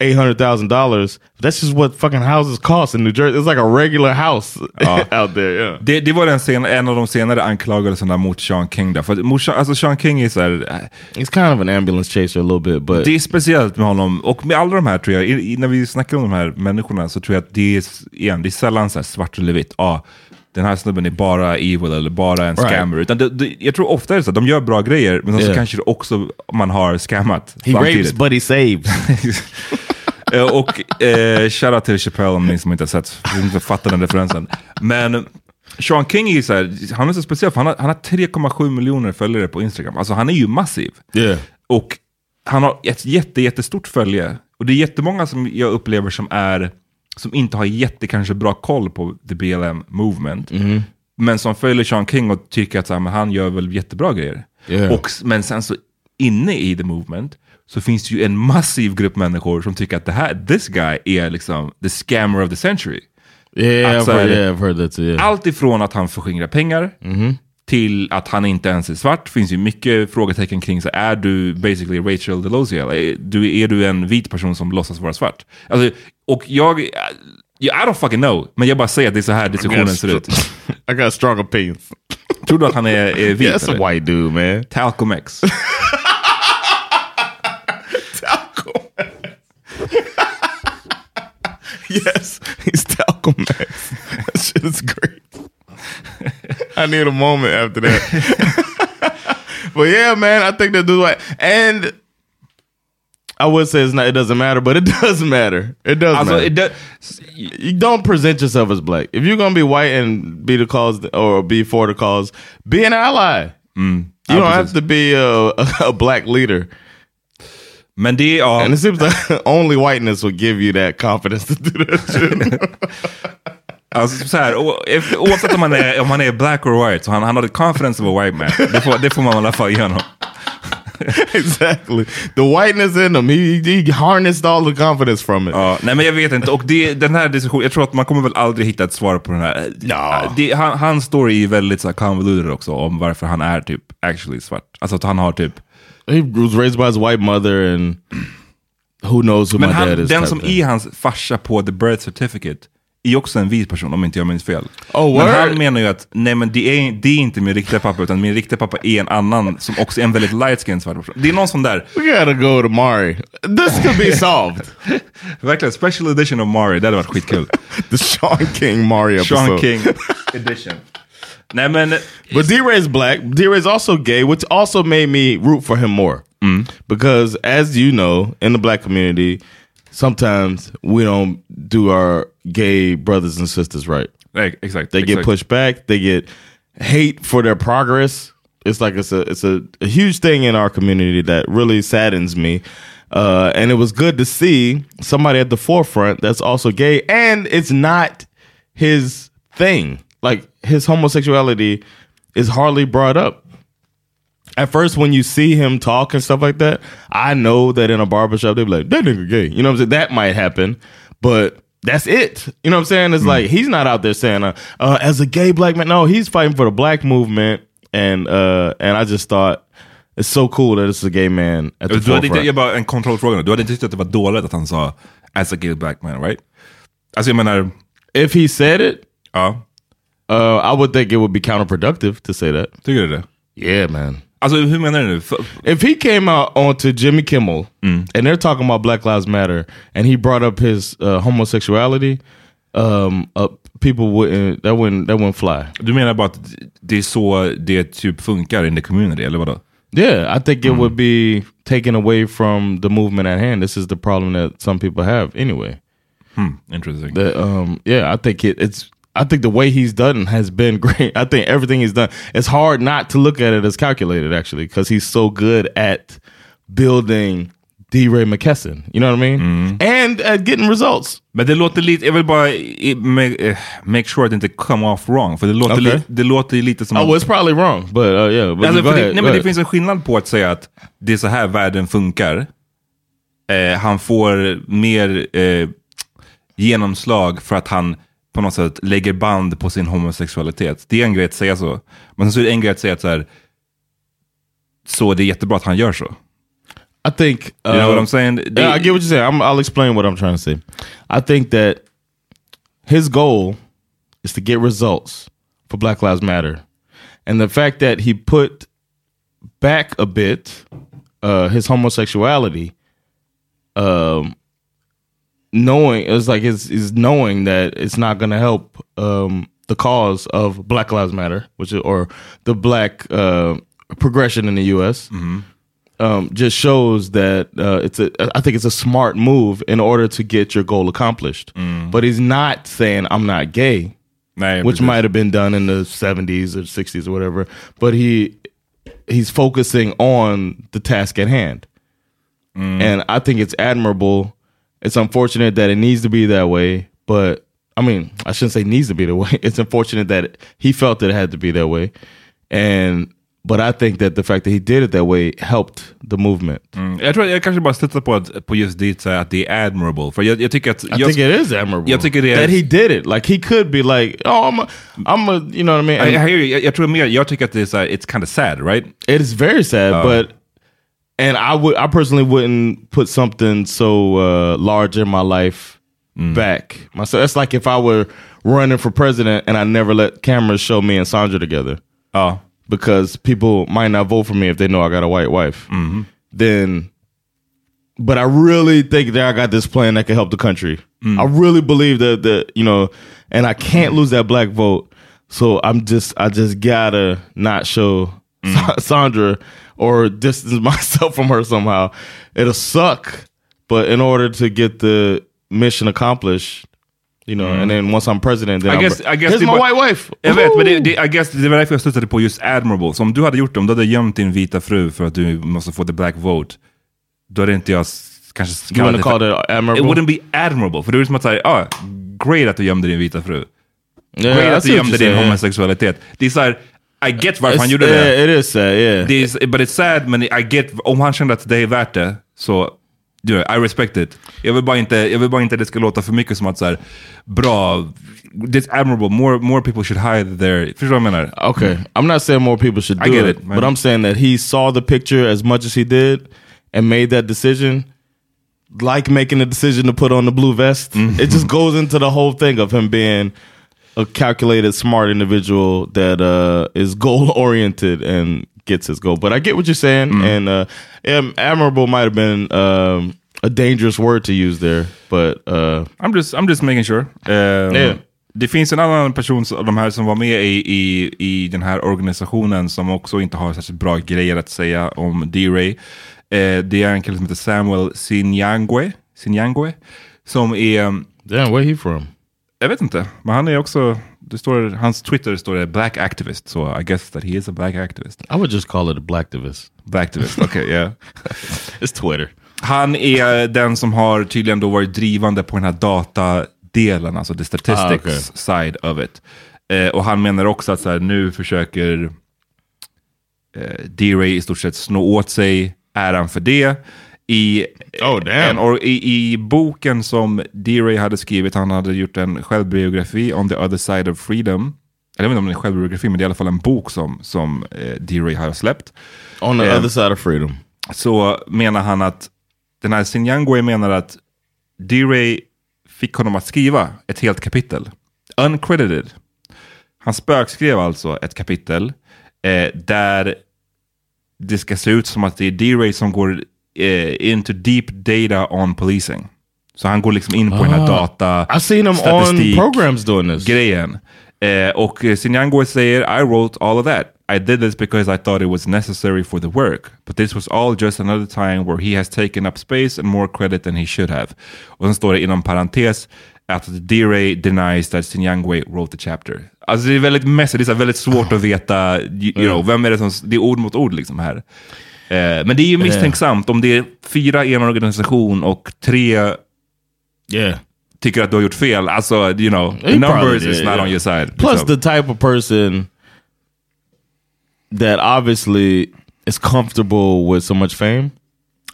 eight hundred thousand dollars. That's just what fucking houses cost in New Jersey. It's like a regular house [laughs] out there. Yeah. Det, det var den sen, en av de senare anklagelserna mot Sean King. Där. För mot, Sean- alltså Sean King är så här, eh, He's kind of an ambulance chaser a little bit, but Det är speciellt med honom, och med alla de här tror jag, i, när vi snackar om de här människorna så tror jag att det är, igen, det är sällan så här svart eller vitt. Ah, den här snubben är bara evil eller bara en Right. scammer. Utan det, det, jag tror ofta är det så att de gör bra grejer, men så Yeah. kanske det också man har scammat he rapes but he saves. [laughs] Eh, och eh, shoutout till Chappelle om ni som inte har sett, inte fattar den referensen. Men Sean King är så här, han är så speciell för han har, han har 3,7 miljoner följare på Instagram. Alltså han är ju massiv. yeah. Och han har ett jätte, jättestort följe. Och det är jättemånga som jag upplever som är som inte har jätte kanske bra koll på the BLM movement. Men som följer Sean King och tycker att här, men han gör väl jättebra grejer. Yeah. Och, men sen så inne i the movement så finns det ju en massiv grupp människor som tycker att det här, this guy är liksom the scammer of the century. Yeah, Alltså, I've heard, yeah, I've heard that too. Yeah. Allt ifrån att han förskingrar pengar till att han inte ens är svart. finns ju mycket frågetecken kring, så är du basically Rachel Delosiel? Är du, är du en vit person som låtsas vara svart? Alltså, och jag, jag, I don't fucking know, men jag bara säger att det är så här diskussionen ser ut. [laughs] I got strong opinions. Tror du att han är, är vit? Yeah, that's eller? a white dude, man. Talcum X. [laughs] [laughs] yes, he's Talcum Max. that shit is great. I need a moment after that. [laughs] but yeah, man, I think that dude's white. And I would say it's not, it doesn't matter, but it [laughs] does matter. It does Alltså, matter. det, you don't present yourself as black. If you're gonna be white and be the cause or be for the cause, be an ally. Mm, you don't have to be a, a, a black leader. men det. Ja, And it seems like [laughs] only whiteness will give you that confidence to do that. Alltså så här, o- oavsett om han är, om han är black or white, så han, han har the confidence of a white man. Det får, det får man i alla fall ge honom. [laughs] exactly. The whiteness in him, he, he harnessed all the confidence from it. Ja, nej men jag vet inte, och det, den här diskussionen, jag tror att man kommer väl aldrig hitta ett svar på den här. Ja. Det, han, hans story är väldigt så convoluted också, om varför han är typ actually svart. Alltså att han har typ... He was raised by his white mother and who knows who Men my han, dad is. den type som är hans farsa på the birth certificate är också en vit person om inte jag minns fel. Oh, men han menar ju att nej men det är, det är inte min riktiga pappa, utan min riktiga pappa är en annan som också är en väldigt light skinned svart person. Det är någon sån där, We gotta go to Mari. This could be solved. [laughs] verkligen special edition of Mari, det hade varit skitkul. [laughs] the Sean King Mari episode. Sean King [laughs] edition. Nej men, But D-Ray's black. D-Ray's also gay, which also made me root for him more. Because as you know, in the black community, sometimes we don't do our gay brothers and sisters right. nej, exakt. They get exakt. pushed back. They get hate for their progress. It's like it's a it's a, a huge thing in our community that really saddens me. Uh, and it was good to see somebody at the forefront that's also gay, and it's not his thing. Like his homosexuality is hardly brought up. At first, when you see him talk and stuff like that, I know that in a barbershop they'd be like, "That nigga gay," you know what I'm saying? That might happen, but that's it. You know what I'm saying? It's like he's not out there saying, uh, uh, "As a gay black man," no, he's fighting for the black movement, and uh, and I just thought it's so cool that it's a gay man at the Du hade inte, jag bara en kontrollfråga. Du hade inte tyckt att det var dåligt att han sa as a gay black man, right? Alltså jag menar, If he said it, ja. uh, I would think it would be counterproductive to say that. Tycker du det? Yeah, man. Alltså hur menar du nu? If he came out onto Jimmy Kimmel and they're talking about Black Lives Matter and he brought up his uh, homosexuality, um, uh, people wouldn't that wouldn't that wouldn't fly. Du menar bara att det är så det typ funkar in the community, eller vadå? Yeah, I think it would be taken away from the movement at hand. This is the problem that some people have anyway. Interesting. That um, yeah, I think it, it's. I think the way he's done has been [laughs] great. I think everything he's done. It's hard not to look at it as calculated, actually, because he's so good at building D. Ray McKesson. You know what I mean? And at getting results. Men det låter lite, jag vill bara i- make, eh, make sure att det inte come off wrong. För det låter, Okej. li, det låter lite som Oh, well, it's probably wrong, but uh, yeah. But Alltså, go för det, ahead, nej, men det ahead. finns en skillnad på att säga att det är så här världen funkar. Eh, han får mer eh, genomslag för att han på något sätt lägger band på sin homosexualitet. Det är en grej att säga så. Men sen så är det en grej att säga att så här, så det är jättebra att han gör så. I think uh, You know what I'm saying? Det- yeah, I get what you're saying. I'm, I'll explain what I'm trying to say. I think that his goal is to get results for Black Lives Matter, and the fact that he put back a bit uh, his homosexuality, um, knowing it's like his is knowing that it's not going to help um, the cause of Black Lives Matter, which is, or the black uh, progression in the U.S um, just shows that uh, it's a. I think it's a smart move in order to get your goal accomplished. But he's not saying I'm not gay, Nej, which might have been done in the 70s or 60s or whatever. But he he's focusing on the task at hand, and I think it's admirable. It's unfortunate that it needs to be that way, but I mean, I shouldn't say needs to be that way. [laughs] It's unfortunate that he felt that it had to be that way, and but I think that the fact that he did it that way helped the movement. Mm. Jag tror jag kanske bara stöttar på, att, på just dit så att det är admirable. För jag, jag tycker att... I think it is admirable. Jag tycker det är... that he did it. Like he could be like, oh, I'm, a, I'm a, you know what I mean. I, I hear you. Jag, jag tror mer, jag tycker att det är så här, it's kind of sad, right? it is very sad, but and I would, I personally wouldn't put something so uh, large in my life mm. back myself. It's like if I were running for president and I never let cameras show me and Sandra together Ja. because people might not vote for me if they know I got a white wife. Mm-hmm. Then, but I really think that I got this plan that can help the country. Mm. I really believe that that you know, and I can't lose that black vote. So I'm just, I just gotta not show mm. Sa- Sandra or distance [laughs] myself from her somehow. It'll suck, but in order to get the mission accomplished. You know, and then once I'm president, then I I'm guess- I guess here's my white wife. Jag vet, men det, det, I guess, det var därför jag stöttade på just admirable. Så om du hade gjort det, om du hade gömt din vita fru för att du måste få the black vote, då hade inte jag kanske wanna det call it admirable? It wouldn't be admirable. För det är som att säga, ah, great att du gömde din vita fru. Yeah, great att du gömde din homosexualitet. Det är såhär, I get varför han gjorde yeah, det. It is sad, yeah. det är, but it's sad, men I get, om han kände att det är värt det, så du vet, I respect it. Jag vill bara inte, jag vill bara inte att det ska låta för mycket som att så här, bra, it's admirable, more, more people should hide their, förstår du vad jag menar? Okay, I'm not saying more people should I do get it, it, man. but I'm saying that he saw the picture as much as he did and made that decision. Like making a decision to put on the blue vest, Mm-hmm. it just goes into the whole thing of him being a calculated, smart individual that uh, is goal oriented and gets his goal. But I get what you're saying, Mm-hmm. and uh, am- admirable might have been um, a dangerous word to use there, but uh, I'm just, I'm just making sure. Um, Yeah. Det finns en annan person, som- de här som var med i, i, i den här organisationen som också inte har särskilt bra grejer att säga om D-Ray. Eh, det är en kille som heter Samuel Sinyangwe, Sinyangwe som är, damn, where he from? Jag vet inte, men han är också det står, hans Twitter står det black activist, så I guess that he is a black activist. I would just call it a blacktivist. Blacktivist, okej, [laughs] okay, yeah. It's Twitter. Han är den som har tydligen då varit drivande på den här datadelen, alltså the statistics Ah, okay. side of it. Eh, och han menar också att så här, nu försöker eh, D-Ray i stort sett snå åt sig äran för det. I, Oh, en, or, i, I boken som D-Ray hade skrivit, han hade gjort en självbiografi, On the other side of freedom. Jag vet inte om det är en självbiografi, men det är i alla fall en bok som, som eh, D-Ray har släppt. On the Eh, other side of freedom. så menar han att den här Sinyangwe menar att D-Ray fick honom att skriva ett helt kapitel. Uncredited. Han spökskrev alltså ett kapitel eh, där det ska se ut som att det är D-Ray som går into deep data on policing. Så han går liksom in på den här data, I've seen him on statistik, programs doing this. grejen. Eh, och eh, Sinyangwe säger I wrote all of that. I did this because I thought it was necessary for the work. But this was all just another time where he has taken up space and more credit than he should have. Och sen står det inom parentes att D-Ray denies that Sinyangwe wrote the chapter. Alltså det är väldigt messy, det är väldigt svårt att veta, you, you know, vem är det som, det är ord mot ord liksom här. Eh, men det är ju misstänksamt om det är fyra i en organisation och tre Yeah. tycker att du har gjort fel. Alltså, you know, He the numbers did, is not yeah. on your side. Plus liksom. the type of person that obviously is comfortable with so much fame.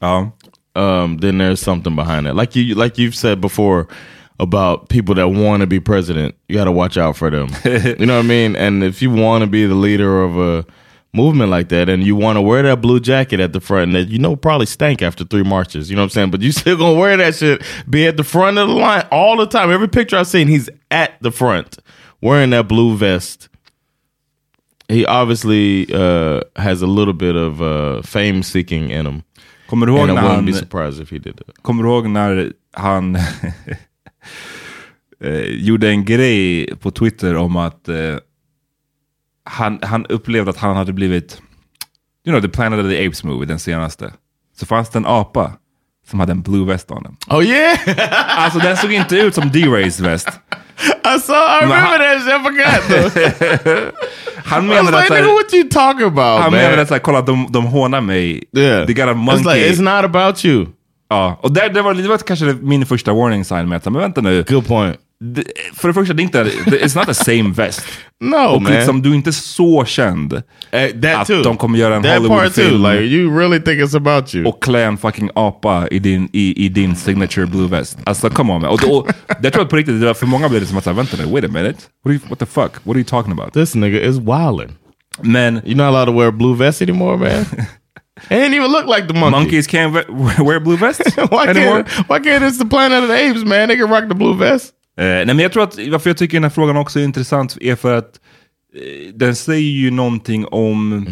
Ja. Um, then there's something behind it. Like you like you've said before about people that want to be president. You got to watch out for them. [laughs] you know what I mean? And if you want to be the leader of a movement like that and you want to wear that blue jacket at the front that you know probably stank after three marches, you know what I'm saying? But you [laughs] still to wear that shit, be at the front of the line all the time. Every picture I've seen, he's at the front wearing that blue vest. He obviously uh, has a little bit of uh, fame seeking in him. Kommer du ihåg And I när wouldn't han, be surprised if he did that. kommer du ihåg när han [laughs] eh, gjorde en grej på Twitter om att eh, han, han upplevde att han hade blivit, you know, the Planet of the Apes movie, den senaste. Så fanns det en apa som hade en blue vest on den. Oh yeah, [laughs] Alltså den såg inte ut som D-Rays väst. I saw. I remember shit. I forgot. [laughs] Han I was menade att, like, så nigga, här, what you talking about, han man? menade att så här, kolla de, de hånar mig. yeah, They got a It's monkey. like it's not about you. Ja, och där, det, var, det var kanske min första warning sign med att, men vänta nu. Good point. För det första, det är inte, it's not the same vest. [laughs] No, och man. liksom, du är inte så känd Eh, that att too. de kommer göra en. Hollywood-film Like you really think it's about you? och klä en fucking apa i din, i, i din signature blue vest. Alltså come on man. Och, och, jag tror på riktigt, för många blev det som att, vänta nu, wait a minute. What, you, what the fuck? What are you talking about? This nigga is wilding. Men You're not allowed to wear blue vest anymore, man. [laughs] it ain't even look like the monkey. monkeys can't [laughs] wear blue vests why anymore. can't Why can't it's the planet of the apes, man? They can rock the blue vest. Eh, nej, men jag tror att varför jag tycker den här frågan också är intressant är för att eh, den säger ju någonting om...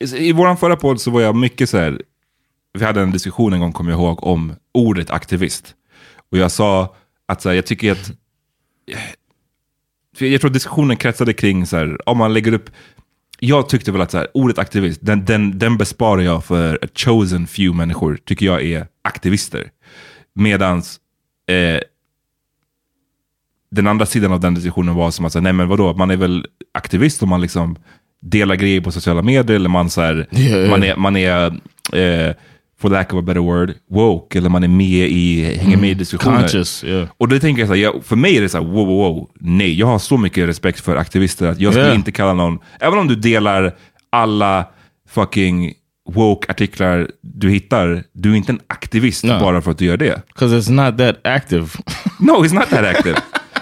I, I vår förra podd så var jag mycket så här... Vi hade en diskussion en gång, kommer jag ihåg, om ordet aktivist. Och jag sa att så här, jag tycker att... Jag tror att diskussionen kretsade kring så här, om man lägger upp... Jag tyckte väl att så här, ordet aktivist, den, den, den besparar jag för a chosen few människor, tycker jag är aktivister. Medans eh, den andra sidan av den diskussionen var som att nej men vadå, man är väl aktivist om man liksom delar grejer på sociala medier, eller man, så här, ja. man är, man är eh, for lack of a better word, woke, eller man är med i, hänger med i diskussioner. Conscious, yeah. Och då tänker jag så här, jag, för mig är det så här, wow, wow, wow, nej, jag har så mycket respekt för aktivister att jag skulle Yeah. inte kalla någon, även om du delar alla fucking woke-artiklar du hittar, du är inte en aktivist No. bara för att du gör det. Because it's not that active. [laughs] No, it's not that active.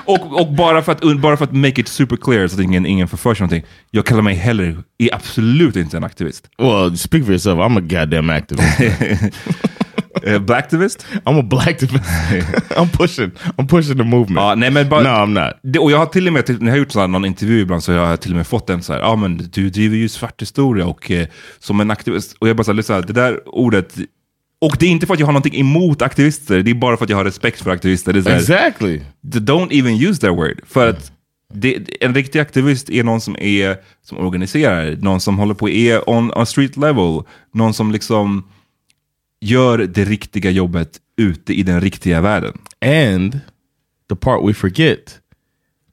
Och, och bara, för att, bara för att make it super clear så att ingen, ingen förför sig någonting. Jag kallar mig heller är absolut inte en aktivist. well, speak for yourself. I'm a goddamn activist. [laughs] Uh, blacktivist? I'm a black activist. [laughs] I'm pushing. I'm pushing the movement. Ja, nej, men bara, no, I'm not. Det, och jag har till och med, när jag har gjort så här, någon intervju ibland så har jag till och med fått en så här, ja ah, men du driver ju svart historia och eh, som en aktivist. Och jag bara så här, det där ordet, och det är inte för att jag har någonting emot aktivister, det är bara för att jag har respekt för aktivister. Det är Exactly. don't even use that word. För att det, en riktig aktivist är någon som är som organiserar, någon som håller på är on, on street level, någon som liksom gör det riktiga jobbet ute i den riktiga världen. And the part we forget,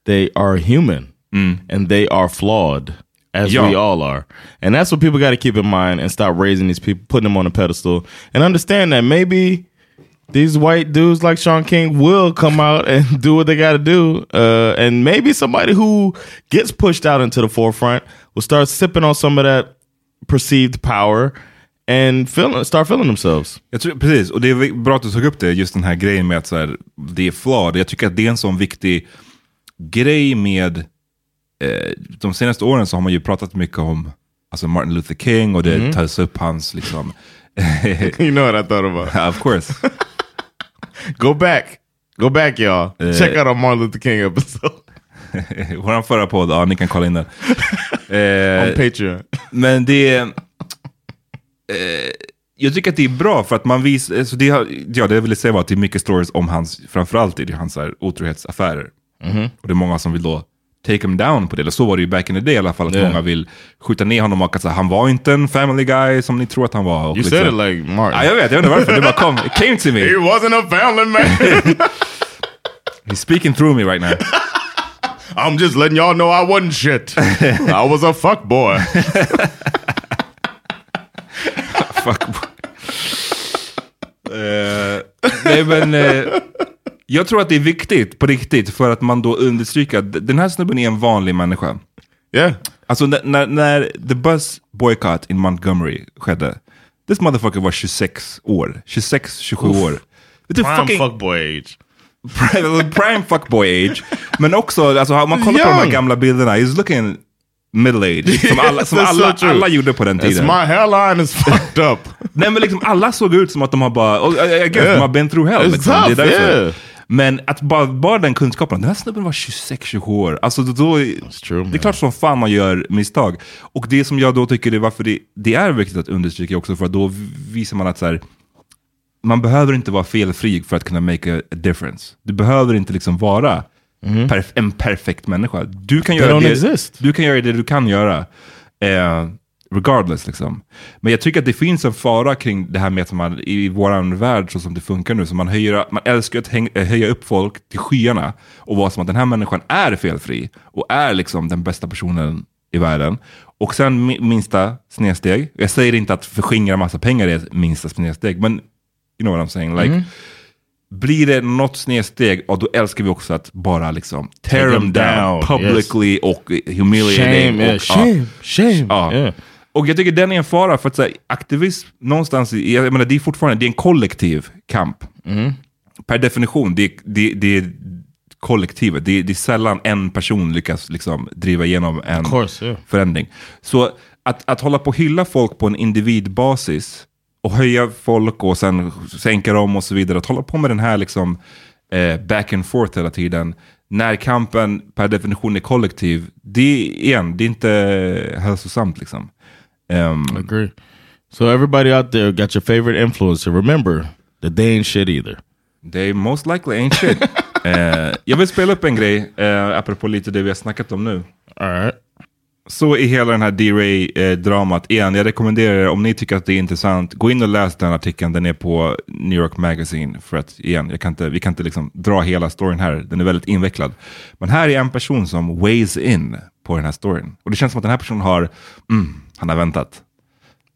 they are human. and they are flawed, as we all are. And that's what people got to keep in mind and stop raising these people, putting them on a pedestal, and understand that maybe these white dudes like Sean King will come out and [laughs] do what they got to do. Uh, and maybe somebody who gets pushed out into the forefront will start sipping on some of that perceived power and feeling, start feeling themselves. Jag tror, precis, och det är bra att du tog upp det, just den här grejen med att så här, det är flawed. Jag tycker att det är en sån viktig grej med, de senaste åren så har man ju pratat mycket om alltså Martin Luther King och det tas upp hans liksom, you know what I thought [laughs] about. of course. [laughs] Go back. Go back y'all. Check out our Martin Luther King episode [laughs] Vår förra podd, ja ni kan kolla in den. Eh, on Patreon. Men det. Eh, jag tycker att det är bra för att man visar... Alltså det, har- ja, det jag ville säga var att det är mycket stories om hans, framförallt i hans här, otrohetsaffärer. Och det är många som vill då take him down på det. Eller så var det ju back in the day i alla fall. Att Yeah. många vill skjuta ner honom och att han var inte en family guy som ni tror att han var. Och You liksom- said it like Martin. Ja, jag vet, jag vet inte varför. Det bara kom. It came to me. [laughs] He wasn't a family man. [laughs] He's speaking through me right now. [laughs] I'm just letting y'all know I wasn't shit. I was a fuck boy. Fuck. Eh, nej men, eh, jag tror att det är viktigt på riktigt för att man då understryker att den här snubben är en vanlig människa. Yeah. Alltså när, när, the bus boycott in Montgomery skedde, this motherfucker var 26 år. 26-27 år. Vet du, Prime fucking- fuckboy age. prime, fuckboy age. Men också, alltså, om man kollar på de här gamla bilderna, he's looking middle age. Som alla, [laughs] som That's so alla, alla gjorde på den It's tiden. my hairline is fucked up. Nej men liksom alla såg ut som att de har bara, I, guess, Yeah. de har been through hell. It's Liksom. tough, yeah. Men att bara, bara den kunskapen, den här snubben var 26-27 år. Alltså då, då, true, det är klart som fan man gör misstag. Och det som jag då tycker är varför det, det är viktigt att understryka också, för då visar man att så här, man behöver inte vara felfri för att kunna make a, difference. Du behöver inte liksom vara perf en perfekt människa. Du kan, göra det, exist. du kan göra det du kan göra. Eh, regardless liksom. Men jag tycker att det finns en fara kring det här med att man i våran värld så som det funkar nu, så man, höjer, man älskar att häng, eh, höja upp folk till skyarna och vara som att den här människan är felfri och är liksom den bästa personen i världen. Och sen mi- minsta snedsteg, jag säger inte att förskingra massa pengar är minsta snedsteg, men you know what I'm saying? Like, Blir det något snedsteg, och då älskar vi också att bara liksom tear them down, down, publicly och humiliate Shame, them. yeah, och, shame, shame. Ja. Yeah. Och jag tycker den är en fara, för att så här, aktivism någonstans, jag menar det är fortfarande det är en kollektiv kamp. Per definition, det, det, det är kollektivet. Det, det är sällan en person lyckas liksom driva igenom en course, yeah. förändring. Så att, att hålla på och hylla folk på en individbasis och höja folk och sen sänka dem och så vidare. Att hålla på med den här liksom eh, back and forth hela tiden. När kampen per definition är kollektiv, det är, igen, det är inte hälsosamt liksom. Ehm, Agree. So everybody out there got your favorite influencer. Remember that they ain't shit either. They most likely ain't shit. [laughs] eh, jag vill spela upp en grej, eh, apropå lite det vi har snackat om nu. All right. Så i hela den här D-Ray-dramat, igen, jag rekommenderar er, om ni tycker att det är intressant, gå in och läs den artikeln, den är på New York Magazine. För att, igen, kan inte, vi kan inte liksom dra hela storyn här, den är väldigt invecklad. Men här är en person som weighs in på den här storyn. Och det känns som att den här personen har, mm, han har väntat.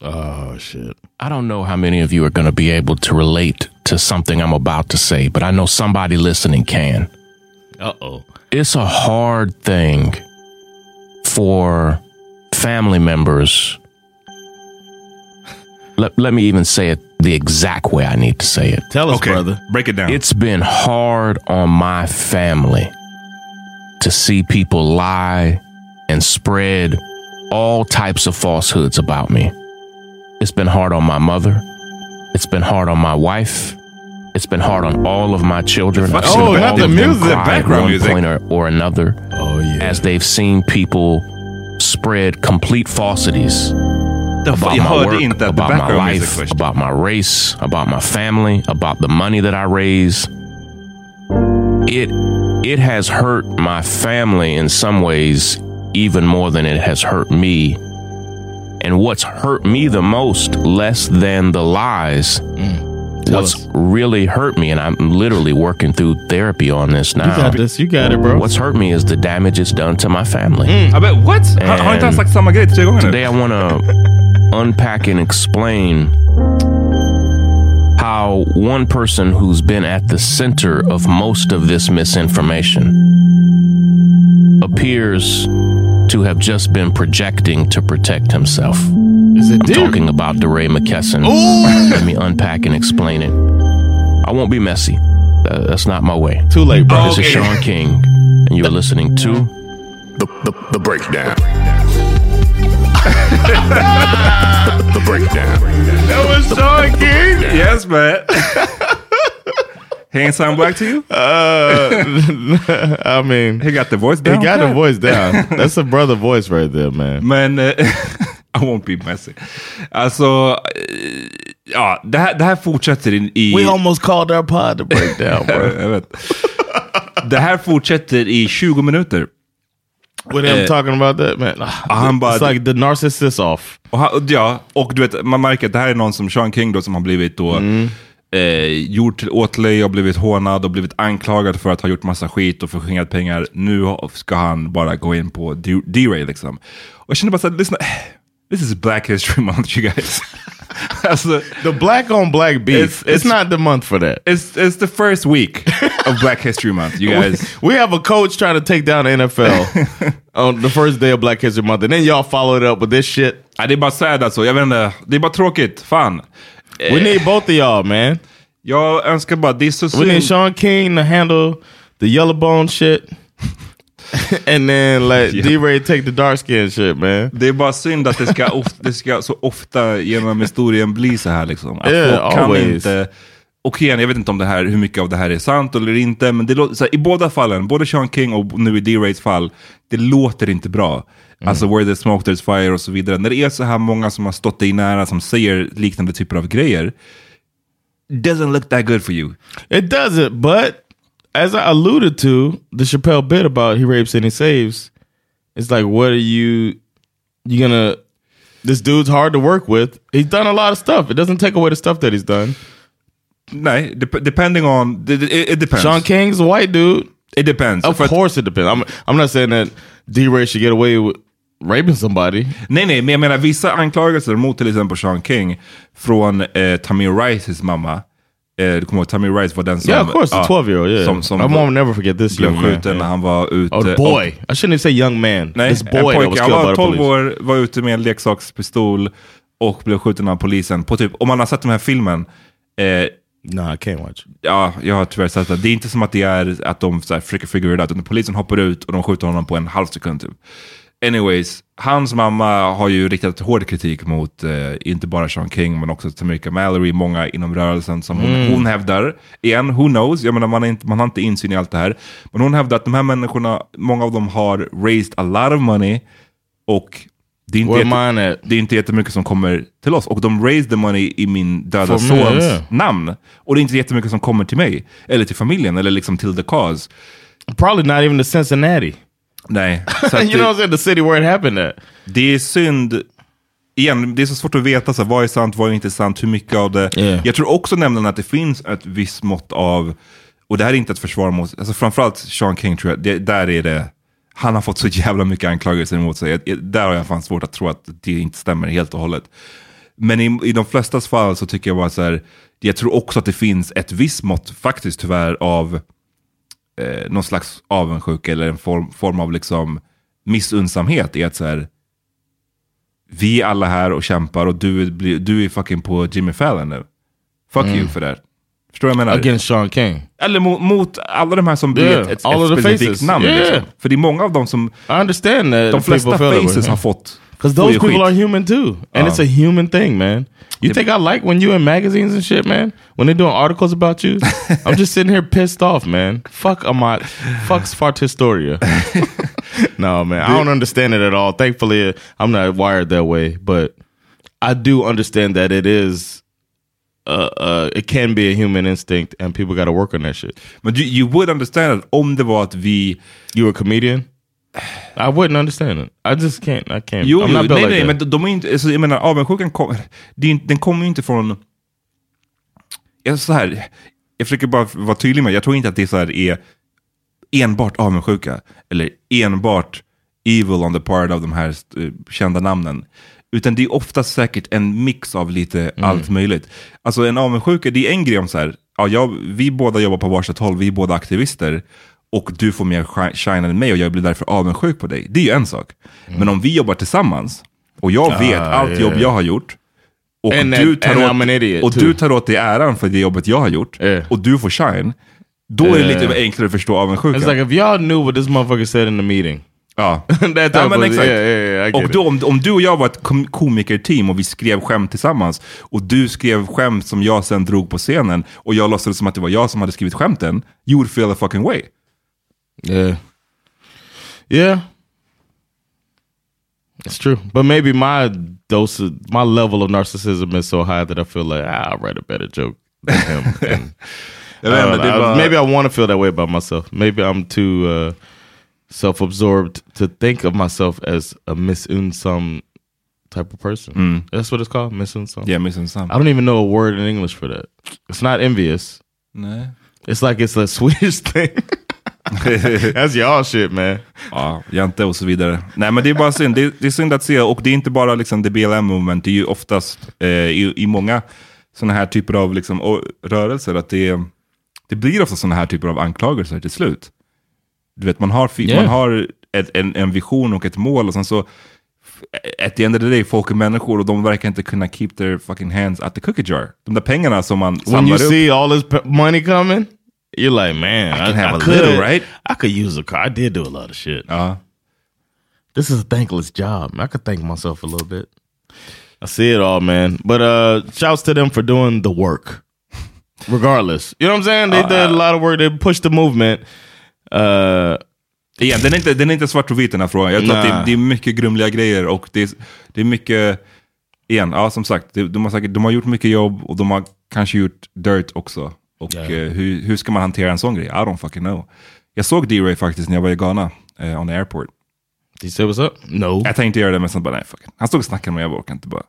Oh shit. I don't know how many of you are going to be able to relate to something I'm about to say, but I know somebody listening can. Uh oh. It's a hard thing for family members. Let, let me even say it the exact way I need to say it. Tell us, Okay, brother. break it down. It's been hard on my family to see people lie and spread all types of falsehoods about me. It's been hard on my mother. It's been hard on my wife. It's been hard on all of my children. I've Oh, seen not all the of them music, at background one music. point or, or another Oh yeah. as they've seen people spread complete falsities jag about my oh, work, inte the about my background music life, about my race, about my family, about the money that I raise. It it has hurt my family in some ways even more than it has hurt me. And what's hurt me the most, less than the lies, mm. Tell what's us. really hurt me, and I'm literally working through therapy on this now. You got this. You got it, bro. What's hurt me is the damage it's done to my family. Mm. I bet what? Har, har inte han sagt samma grej tre? Today, I want to [laughs] unpack and explain how one person who's been at the center of most of this misinformation appears to have just been projecting to protect himself. Is it I'm deer? talking about DeRay McKesson. Let me unpack and explain it. I won't be messy. Uh, that's not my way. Too late, bro. This is Sean King, and you're listening to The, the, the breakdown. [laughs] the breakdown. That was Sean King. Yes man. [laughs] he ain't sound black to you? Uh, [laughs] I mean, He got the voice he down? got the voice down. That's a brother voice right there, man. Men, eh, [laughs] I won't be messy. Alltså, eh, ja, det här, det här fortsätter i... i We almost called our pod the breakdown, bro. [laughs] jag vet. Det här fortsätter i 20 minuter. With him Eh, talking about that, man. han bara- it's like the narcissist off. Och, han, ja, och du vet, man märker att det här är någon som Sean King då, som har blivit då, eh, gjort till åtlöje och blivit hånad och blivit anklagad för att ha gjort massa skit och förskingrat pengar. Nu ska han bara gå in på D-Ray liksom. Och jag känner bara såhär, lyssna, [sighs] this is Black History Month you guys. [laughs] alltså, The black on black beef. It's- It's, it's- not the month for that. it's, it's the first week of Black History Month you [laughs] guys. We have a coach trying to take down the NFL [laughs] on the first day of Black History Month, and then y'all followed it up with this shit. Ja, det är bara sad alltså, jag vet inte, det är bara tråkigt, fan. We need both of y'all, man. Jag önskar bara, det är så We need synd. Sean King to handle the yellow bone shit. [laughs] and then let Yeah. D-Ray take the dark skin shit, man. Det är bara synd att det ska, of, det ska så ofta genom historien bli så här. Liksom. Att Yeah, folk kan always. inte... Och igen, jag vet inte om det här, hur mycket av det här är sant eller inte, men det låter, här, i båda fallen, både Sean King och nu i D-Rays fall, det låter inte bra. Alltså where there's smoke there's fire och så vidare. När det är så här många som har stått dig nära som säger liknande typer av grejer, doesn't look that good for you. It doesn't, but as I alluded to, the Chappelle bit about he rapes and he saves, it's like, what are you, you gonna, this dude's hard to work with. He's done a lot of stuff. It doesn't take away the stuff that he's done. Nej, dep depending on, it, it depends. Sean King's a white dude. It depends. Of course it depends. I'm, I'm not saying that D-Ray should get away with raping somebody. Nej, nej, men jag menar vissa anklagelser mot till exempel Sean King från eh, Tamir Rices mamma. Eh, du kommer ihåg Tamir Rice var den som... yeah, of course, the ja, 12 year old. Yeah, Som, som my mom will never forget this blev young man. skjuten när han var ute. Oh, boy. I shouldn't say young man. Nej, this en boy was pojke. Han var the 12 police. år, var ute med en leksakspistol och blev skjuten av polisen. På typ, om man har sett den här filmen, eh, Nah, I can't watch. ja, jag har tyvärr sett det. Det är inte som att det är att de så här, försöker figure it out, utan polisen hoppar ut och de skjuter honom på en halv sekund typ. Anyways, hans mamma har ju riktat hård kritik mot eh, inte bara Sean King men också Tamika Mallory, många inom rörelsen som hon, Mm. hon hävdar, igen, who knows, jag menar man, är inte, man har inte insyn i allt det här, men hon hävdar att de här människorna, många av dem har raised a lot of money och det är inte, jätte, det är inte jättemycket som kommer till oss. Och de raised the money i min döda sons yeah. namn. Och det är inte jättemycket som kommer till mig, eller till familjen, eller liksom till the cause. Probably not even to Cincinnati. Nej. [laughs] Så att you know what I'm det, saying? The city where it happened at. det är synd, igen, det är så svårt att veta så här, vad är sant, vad är inte sant, hur mycket av det. Yeah. Jag tror också nämligen att det finns ett visst mått av, och det här är inte ett försvar mot, alltså framförallt Sean King tror jag, det, där är det, han har fått så jävla mycket anklagelser emot sig. Där har jag fan svårt att tro att det inte stämmer helt och hållet. Men i, i de flestas fall så tycker jag bara så här, jag tror också att det finns ett visst mått faktiskt tyvärr av eh, någon slags avundsjuka eller en form, form av liksom missunnsamhet i att så här, vi är alla här och kämpar och du, du är fucking på Jimmy Fallon nu. Fuck you för det. Förstår du vad jag menar? Against Sean King. Eller mot, mot alla de här som Yeah, ett, ett, all ett specifikt namn. Yeah. Liksom. För det är många av dem som, I understand that. de flesta faces har fått Because those people are human too. And Uh. it's a human thing, man. You think I like when you in magazines and shit, man? When they're doing articles about you? [laughs] I'm just sitting here pissed off, man. Fuck Amat. Fuck Fart Historia. [laughs] no, man. I don't understand it at all. Thankfully, I'm not wired that way. But I do understand that it is, uh, uh, it can be a human instinct and people got to work on that shit. Men you, you would understand it om det var att vi... You a comedian? I wouldn't understand it. I just can't. I can't. Jo, I'm not built nej, like nej, that. men de är inte, alltså, jag menar avundsjukan kom, den kommer ju inte från... jag, så här, jag försöker bara vara tydlig med, jag tror inte att det så här är enbart avundsjuka. Eller enbart evil on the part av de här eh, kända namnen. Utan det är oftast säkert en mix av lite allt möjligt. Alltså en avundsjuka, det är en grej om så här, ja, jag, vi båda jobbar på varsitt håll, vi är båda aktivister. Och du får mer shi- shine än mig och jag blir därför avundsjuk på dig. Det är ju en sak. Men om vi jobbar tillsammans och jag vet allt yeah. jobb jag har gjort. Och, And du, tar and åt, idiot och du tar åt dig äran för det jobbet jag har gjort. Yeah. Och du får shine. Då är det lite enklare att förstå avundsjukan. It's like if y'all knew what this motherfucker said in the meeting. Ja. [laughs] That type ja, men exakt. yeah, yeah, yeah, I och då, om, om du och jag var ett kom komikerteam och vi skrev skämt tillsammans och du skrev skämt som jag sen drog på scenen och jag låtsades som att det var jag som hade skrivit skämten, you would feel a fucking way. Yeah. Yeah. It's true. But maybe my dose of, my level of narcissism is so high that I feel like ah, I'll write a better joke than him. [laughs] And, I det know. var- maybe I want to feel that way about myself. Maybe I'm too uh, self-absorbed to think of myself as a misunsum type of person. That's what it's called, misunsum. Yeah, missunnsam. I don't even know a word in English for that. It's not envious. Nej. It's like it's a [laughs] Swedish thing. [laughs] That's y'all shit, man. Ja, jante och så vidare. Nej men det är bara synd. Det det är synd att se. Och det är inte bara liksom the BLM movement. Det är ju oftast eh, i, i många sådana här typer av liksom, rörelser att det, det blir ofta sådana här typer av anklagelser till slut. Du vet, man har, Yeah. man har ett, en, en vision och ett mål och sen så at the end of the day, folk är människor och de verkar inte kunna keep their fucking hands at the cookie jar. De där pengarna som man when samlar you upp. see all this money coming, you're like, man, I, can have I a could, little, right? I could use a car. I did do a lot of shit. Ja. This is a thankless job. I could thank myself a little bit. I see it all, man. But uh shouts to them for doing the work. Regardless. You know what I'm saying? They did a lot of work. They pushed the movement. Uh Igen, den är inte, den är inte svart och vit den här frågan. Jag tror att det, det är mycket grumliga grejer och det är, det är mycket, igen, ja som sagt, det, de, har säkert, de har gjort mycket jobb och de har kanske gjort dirt också. Och eh, hur, hur ska man hantera en sån grej? I don't fucking know. Jag såg D-Ray faktiskt när jag var i Ghana, eh, on the airport. Did you say what's up? No. Jag tänkte göra det men sen bara, nej fuck it. Han stod och snackade med mig, jag orkar inte bara,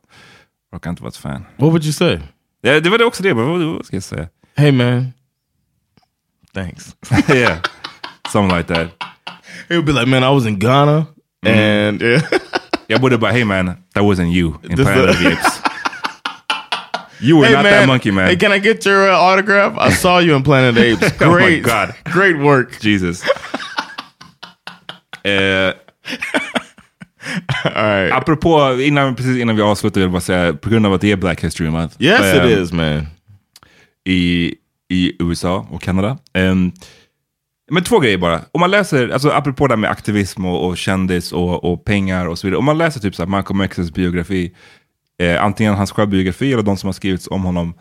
orkar inte vara ett fan. What would you say? Ja, det var det också det, vad, vad ska jag säga? Hey man. Thanks. [laughs] yeah, something like that. He would be like, man, I was in Ghana and yeah. Jag borde bara, hey man, that wasn't you in This- Planet of the Apes. [laughs] You were Hey not man, that monkey man. Hey, can I get your uh, autograph? I saw you in Planet of the Apes. [laughs] Oh Great, God. great work. Jesus. eh, [laughs] All right. apropå, innan, precis innan vi avslutar vill jag bara säga, på grund av att det är Black History Month. Yes, eh, it is, man. I, I USA och Kanada. Ehm, men två grejer bara. Om man läser, alltså apropå det här med aktivism och, och kändis och, och pengar och så vidare. Om man läser typ så här Malcolm X's biografi, eh, antingen hans självbiografi eller de som har skrivits om honom,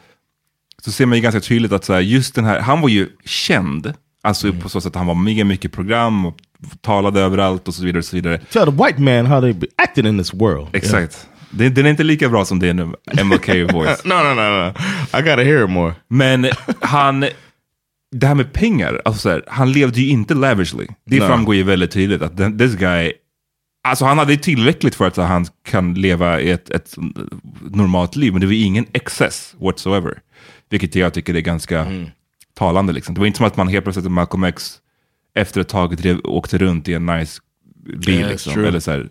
så ser man ju ganska tydligt att så här, just den här, han var ju känd, alltså på så sätt att han var med i mycket program och talade överallt och så vidare. Och så vidare. Tell the white man how they acting in this world. Exakt. Det, den är inte lika bra som det är nu, MLK [laughs] voice. No, no, no, no. I gotta hear it more. Men han, det här med pengar, alltså så här, han levde ju inte lavishly. Det Nej. framgår ju väldigt tydligt att den, this guy, alltså han hade tillräckligt för att han kan leva ett, ett normalt liv, men det var ingen excess whatsoever. Vilket jag tycker är ganska Mm. talande. Liksom. Det var inte som att man helt plötsligt, Malcolm X, efter ett tag drev, åkte runt i en nice bil. Yeah, liksom. Eller så, här.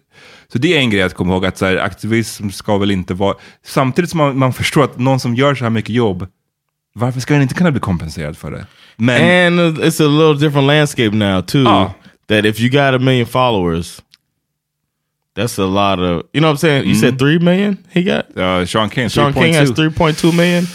så det är en grej att komma ihåg, att så här, aktivism ska väl inte vara... Samtidigt som man, man förstår att någon som gör så här mycket jobb, varför ska den inte kunna bli kompenserad för det? Men, And it's a little different landscape now too. Ah. That if you got a million followers, that's a lot of. You know what I'm saying? You said three million he got. uh, Sean King, Sean King has 3.2 million.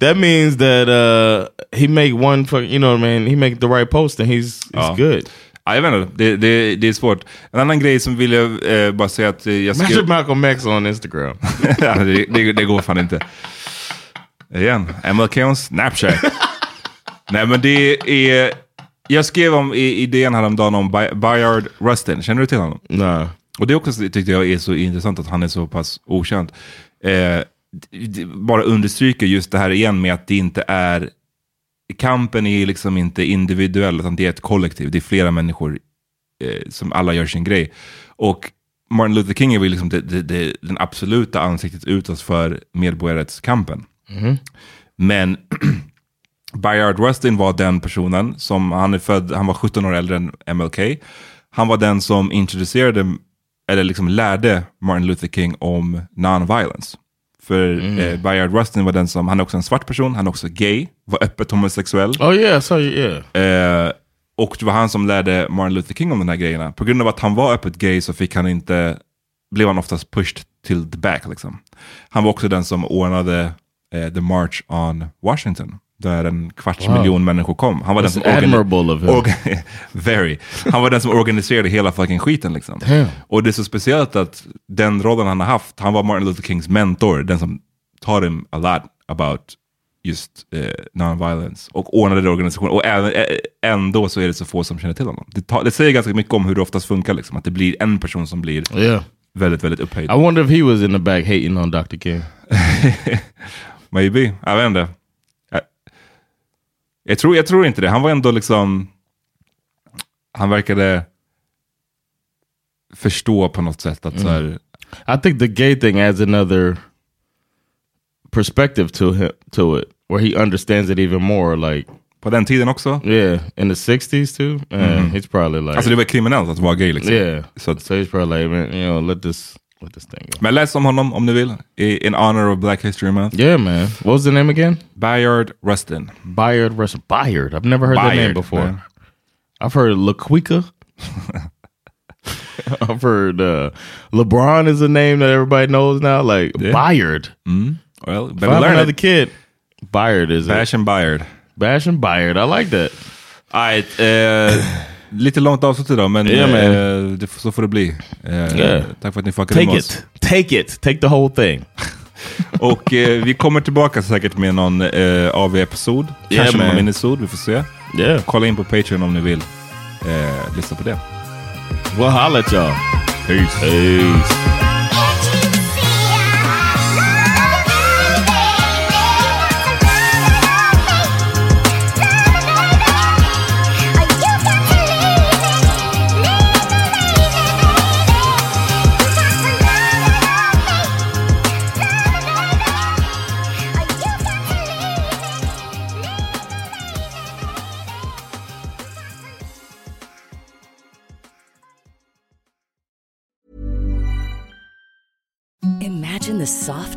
That means that uh he make one you know what I mean? He make the right post and he's he's Ja. good. Ja, jag vet inte, det, det, det är svårt. En annan grej som vill jag eh, bara säga att jag skrev... Malcolm X on Instagram. [laughs] det, det, det går fan inte. Igen, on Snapchat. [laughs] Nej men det är... Jag skrev om i- idén häromdagen om By- Bayard Rustin. Känner du till honom? nah. Och det också tyckte jag är så intressant att han är så pass okänd. Eh, bara understryker just det här igen med att det inte är... Kampen är liksom inte individuell, utan det är ett kollektiv. Det är flera människor eh, som alla gör sin grej. Och Martin Luther King är väl liksom det, det, det, den absoluta ansiktet utåt för medborgarrättskampen. Men [clears throat] Bayard Rustin var den personen som, han är född, han var 17 år äldre än MLK. Han var den som introducerade, eller liksom lärde Martin Luther King om non-violence. För Mm. eh, Bayard Rustin var den som, han är också en svart person, han är också gay, var öppet homosexuell. Oh yeah, so yeah. Eh, och det var han som lärde Martin Luther King om de här grejerna. På grund av att han var öppet gay så fick han inte, blev han oftast pushed till the back. Liksom. Han var också den som ordnade eh, the march on Washington. Där en kvarts Wow. miljon människor kom. Han var den som organi- [laughs] very. Han var den som organiserade hela fucking skiten. Liksom. Damn. Och det är så speciellt att den rollen han har haft, han var Martin Luther Kings mentor, den som taught him a lot about just eh, non-violence och ordnade organisationer. Och ä- ändå så är det så få som känner till honom. Det, det säger ganska mycket om hur det oftast funkar, liksom, att det blir en person som blir Yeah. väldigt, väldigt upphöjd. I wonder if he was in the back hating on Dr. King. [laughs] Maybe, jag vet inte. Jag, jag, tror, jag tror inte det. Han var ändå liksom, han verkade förstå på något sätt att så här, I think the gay thing adds another perspective to him to it, where he understands it even more. Like på den tiden också. yeah, in the '60s too. Uh, He's probably like Alltså det var kriminellt att vara gay liksom. yeah. Att, So he's probably like, man, you know, let this let this thing go. men läs om honom om du vill. In honor of Black History Month. Yeah, man. What was the name again? Bayard Rustin. Bayard Russell. Bayard. I've never heard that name before. man. I've heard Laquika. [laughs] I've heard uh, LeBron is a name that everybody knows now. Like Yeah. Bayard. Well, If I better learn another it. kid, Bayard is it. Bash and Bayard. Bash and Bayard. I like that. Right, eh, lite långt avsnitt idag, men Yeah, eh, det, så får det bli. Eh, Yeah. Tack för att ni fuckade med Take oss. it. Take it. Take the whole thing. [laughs] Och eh, vi kommer tillbaka säkert med någon eh, AV-episod. Yeah, Kanske någon minisod, vi får se. Yeah. Kolla in på Patreon om ni vill eh, lyssna på det. Well, holla y'all. Peace. Peace.